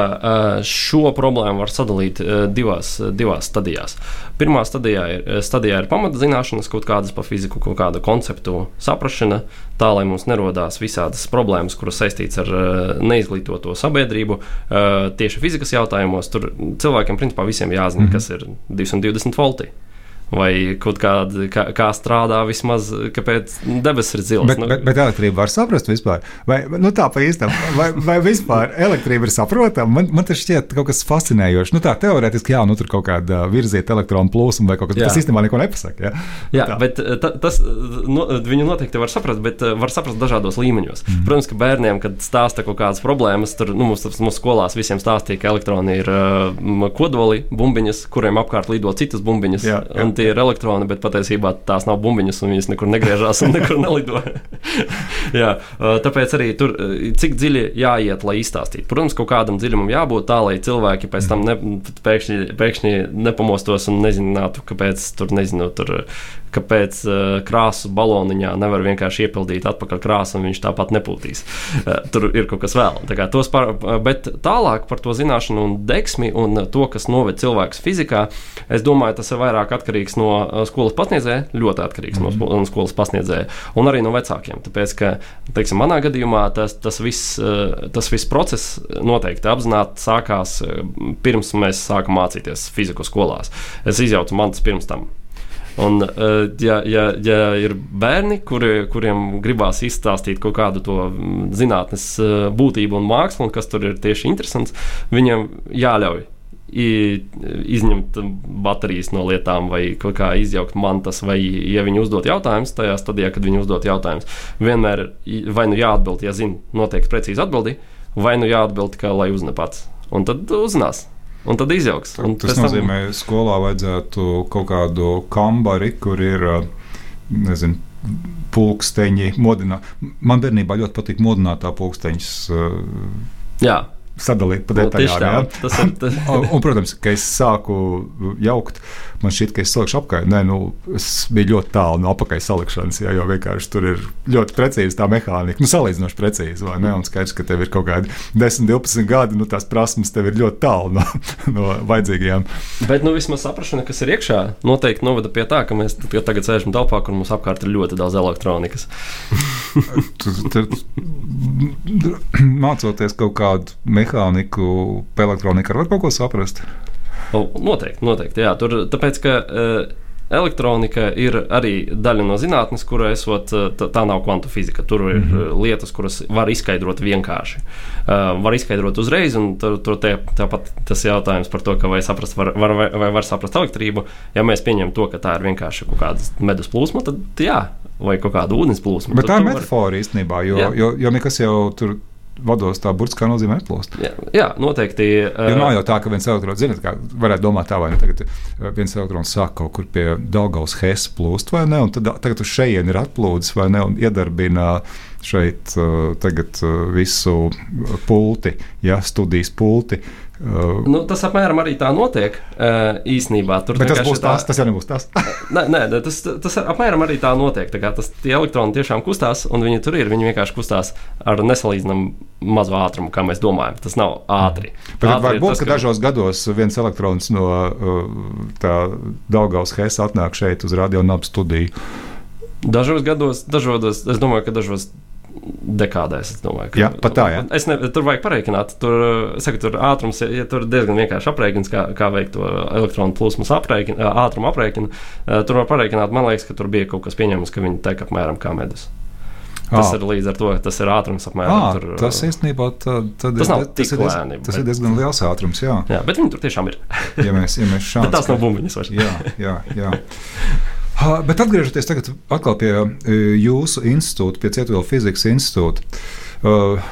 šo problēmu var sadalīt divās, divās stadijās. Pirmā stadijā ir, stadijā ir pamatzināšanas, kaut kādas par fiziku, kaut kādu konceptu saprāšana, tā lai mums nerodās visādas problēmas, kuras saistītas ar neizglītoto sabiedrību. Tieši fizikas jautājumos tur cilvēkiem principā visiem jāzina, mm -hmm. kas ir 220 volti vai kaut kāda, kā, kā strādā vismaz, kāpēc debesis ir zilas. Bet, nu, bet, bet elektrība var saprast vispār, vai nu, tā pa īstam, vai, vai vispār elektrība ir saprotama. Man, man tas šķiet kaut kas fascinējošs. Nu, tā teorētiski, jā, nu tur kaut kāda virzieta elektronu plūsma vai kaut kas tāds. Tas īstenībā neko nepasaka. Jā, jā tā. bet ta, tas no, viņu noteikti var saprast, bet var saprast dažādos līmeņos. Mm. Protams, ka bērniem, kad stāsta kaut kādas problēmas, tur nu, mums, mums skolās visiem stāstīja, ka elektroni ir uh, kodoli, bumbiņas, kuriem apkārt lido citas bumbiņas. Jā, jā tie ir elektroni, bet patiesībā tās nav bumbiņas, un viņas nekur negriežās un nekur nelido. Jā, tāpēc arī tur cik dziļi jāiet, lai izstāstītu. Protams, kaut kādam dziļumam jābūt tā, lai cilvēki pēc tam ne, pēkšņi, pēkšņi nepamostos un nezinātu, kāpēc tur nezinu. Tur, kāpēc uh, krāsu baloniņā nevar vienkārši iepildīt atpakaļ krāsu, un viņš tāpat nepūtīs. Uh, tur ir kaut kas vēl. Tā par, bet tālāk par to zināšanu un deksmi un to, kas noved cilvēkus fizikā, es domāju, tas ir vairāk atkarīgs no skolas pasniedzēja, ļoti atkarīgs mm -hmm. no skolas pasniedzēja un arī no vecākiem. Tāpēc, ka, teiksim, manā gadījumā tas, tas, viss, tas viss process noteikti apzināti sākās pirms mēs sākām mācīties fiziku skolās. Es izjaucu mantas pirms tam. Un, eh, ja, ja, ja ir bērni, kuri, kuriem gribās izstāstīt kaut kādu to mm, zinātnes eh, būtību un mākslu, un kas tur ir tieši interesants, viņiem jāļauj izņemt baterijas no lietām, vai kaut kā izjaukt mantas, vai, ja viņi uzdod jautājumus, tajā stadijā, kad viņi uzdod jautājumus, vienmēr vai nu jāatbild, ja zina noteikti precīzi atbildi, vai nu jāatbild, ka lai uzne pats. Un tad uzzinās un tad izjauks. Un tas nozīmē, ka skolā vajadzētu kaut kādu kambari, kur ir nezinu, pulksteņi, modināti. Man bērnībā ļoti patīk modinātā pulksteņas. Jā, sadalīt pa nu, detaļām. No, tā, tas ir, tas... un, un, protams, ka es sāku jaukt, man šķiet, ka es salikšu apkārt. Nē, nu, es biju ļoti tālu no apakšas salikšanas, jā, jo vienkārši tur ir ļoti precīzi tā mehānika. Nu, salīdzinoši precīzi, vai ne? Un skaidrs, ka tev ir kaut kādi 10, 12 gadi, nu, tās prasmes tev ir ļoti tālu no, no vajadzīgajām. Bet, nu, vismaz saprašana, kas ir iekšā, noteikti novada pie tā, ka mēs tagad sēžam telpā, kur mums apkārt ir ļoti daudz elektronikas. mācoties kaut kādu mehāniku mehāniku, elektroniku var kaut ko saprast? O, noteikti, noteikti. Jā, tur, tāpēc, ka, uh, Elektronika ir arī daļa no zinātnes, kura esot, e, tā, nav kvantu fizika. Tur ir mm -hmm. lietas, kuras var izskaidrot vienkārši. Uh, var izskaidrot uzreiz, un tur, tur tie, tāpat tas jautājums par to, vai, saprast, var, var, vai, vai var saprast elektrību. Ja mēs pieņemam to, ka tā ir vienkārši kaut kāda medus plūsma, tad jā, vai kaut kāda ūdens plūsma. Bet tā ir metafora var... īstenībā, jo, jā. jo, jo nekas jau tur vados tā burtiskā nozīmē neplūst. Jā, jā noteikti. Uh, jo nav jau tā, ka viens elektrons, zinot, kā varētu domāt tā, vai ne, tagad viens elektrons sāk kaut kur pie Daugaus Hesa plūst, vai ne, un tad tagad uz šejien ir atplūdis, vai ne, un iedarbina šeit uh, tagad uh, visu pulti, ja, studijas pulti. Uh, Uh, nu, tas apmēram arī tā notiek uh, īsnībā. Tur tas būs tā, tas, tas jau nebūs tas. nē, nē, tas, tas apmēram arī tā notiek. Tā tas, tie elektroni tiešām kustās, un viņi tur ir. Viņi vienkārši kustās ar nesalīdzināmu mazu ātrumu, kā mēs domājam. Tas nav ātri. Bet ātri var būt, tas, ka dažos gados viens elektrons no uh, Daugaus Hesa atnāk šeit uz radio nabu studiju. Dažos gados, dažos, es domāju, ka dažos dekādēs. Domāju, ka, jā, tā, jā. Es ne, tur vajag pareikināt, tur, saku, tur ātrums, ja tur diezgan vienkārši aprēķins, kā, kā veikt to elektronu plūsmas aprēķinu, ātrumu aprēķinu. Tur var pareikināt, man liekas, ka tur bija kaut kas pieņemams, ka viņi tek apmēram kā medus. Tas à. ir līdz ar to, ka tas ir ātrums apmēram. À, tur, tas īstenībā tā, tas ir, tas ir, lēni, tas bet... ir diezgan liels ātrums. Jā, jā bet viņi tur tiešām ir. ja mēs, ja mēs šādi, tās nav bumbiņas vairs. jā, jā, jā. Bet atgriežoties pie e, jūsu institūta, pie Cietuvela fizikas institūta, uh,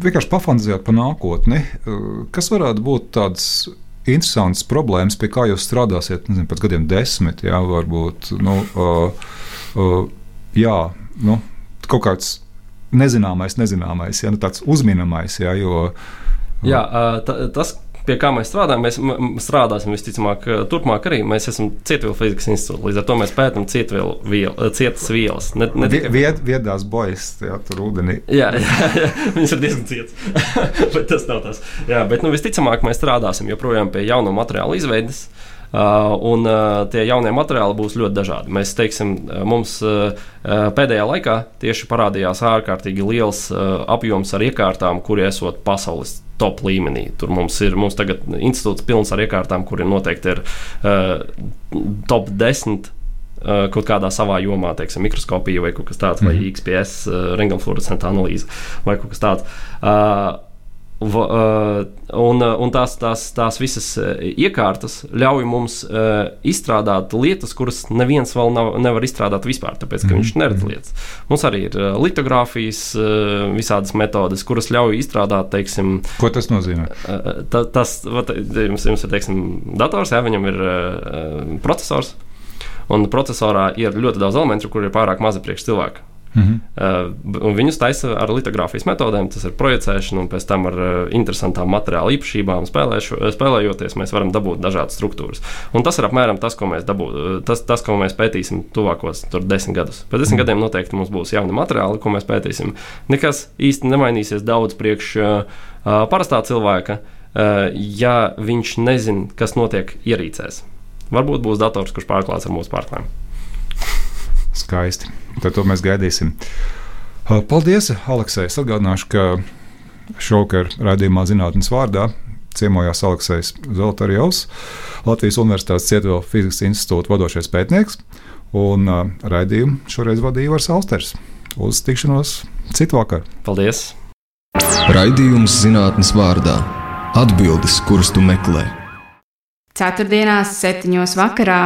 vienkārši pafantazējot par nākotni, uh, kas varētu būt tāds interesants problēmas, pie kā jūs strādāsiet nezinu, pēc gadiem desmit, jā, varbūt. Nu, jā, nu, kaut kāds nezināmais, nezināmais, ja, nu, tāds uzminamais. Ja, jo, Jā, tas, pie kā mēs strādājam, mēs strādāsim visticamāk, turpmāk arī. Mēs esam Cietvielu fizikas institūts, līdz ar to mēs pētām cietas vielas. Ne, ne. Vied, viedās bojas, jā, tur ūdenī. Jā, jā, jā, viņas ir diezgan cietas, bet tas nav tas. Jā, bet nu, visticamāk mēs strādāsim joprojām pie jaunu materiālu izveides. Uh, Uh, un uh, tie jaunie materiāli būs ļoti dažādi. Mēs teiksim, uh, mums pēdējā laikā tieši parādījās ārkārtīgi liels apjoms ar iekārtām, kuri esot pasaules top līmenī. Tur mums ir mums tagad institūts pilns ar iekārtām, kuriem noteikti ir uh, top 10 uh, kaut kādā savā jomā, teiksim, mikroskopija vai kaut kas tāds, mm. vai mhm. XPS, uh, rengenfluorescenta analīze vai kaut kas tāds. Uh, un, uh, un tās, tās, tās visas uh, iekārtas ļauj mums izstrādāt lietas, kuras neviens vēl nav, nevar izstrādāt vispār, tāpēc ka mm viņš neredz lietas. Mums arī ir litogrāfijas, visādas metodes, kuras ļauj izstrādāt, teiksim, ko tas nozīmē. Ta, tas, jums, jums ir teiksim, dators, jā, viņam ir processors. Un procesorā ir ļoti daudz elementu, kur ir pārāk mazi priekš cilvēka. -hmm. uh, viņus taisa ar litogrāfijas metodēm, tas ir projicēšana, un pēc tam ar uh, interesantām materiāla īpašībām spēlēšu, spēlējoties, mēs varam dabūt dažādas struktūras. Un tas ir apmēram tas, ko mēs, dabū, uh, tas, tas, ko mēs pētīsim tuvākos desmit gadus. Pēc desmit -hmm. gadiem noteikti mums būs jauni materiāli, ko mēs pētīsim. Nekas īsti nemainīsies daudz priekš uh, uh, parastā cilvēka, uh, ja viņš nezina, kas notiek ierīcēs. Varbūt būs dators, kurš pārklāts ar mūsu pārklājumu. Skaisti. Tad to mēs gaidīsim. Paldies, Aleksei. Es atgādināšu, ka šovakar raidījumā zinātnes vārdā ciemojās Aleksis Zolotarjovs, Latvijas Universitātes Cietuvela fizikas institūta vadošais pētnieks, un uh, raidījumu šoreiz vadīja Ivars Austers. Uz tikšanos citu vakaru. Paldies! Raidījums zinātnes vārdā - atbildes, kuras tu meklē. Ceturtdienās, septiņos vakarā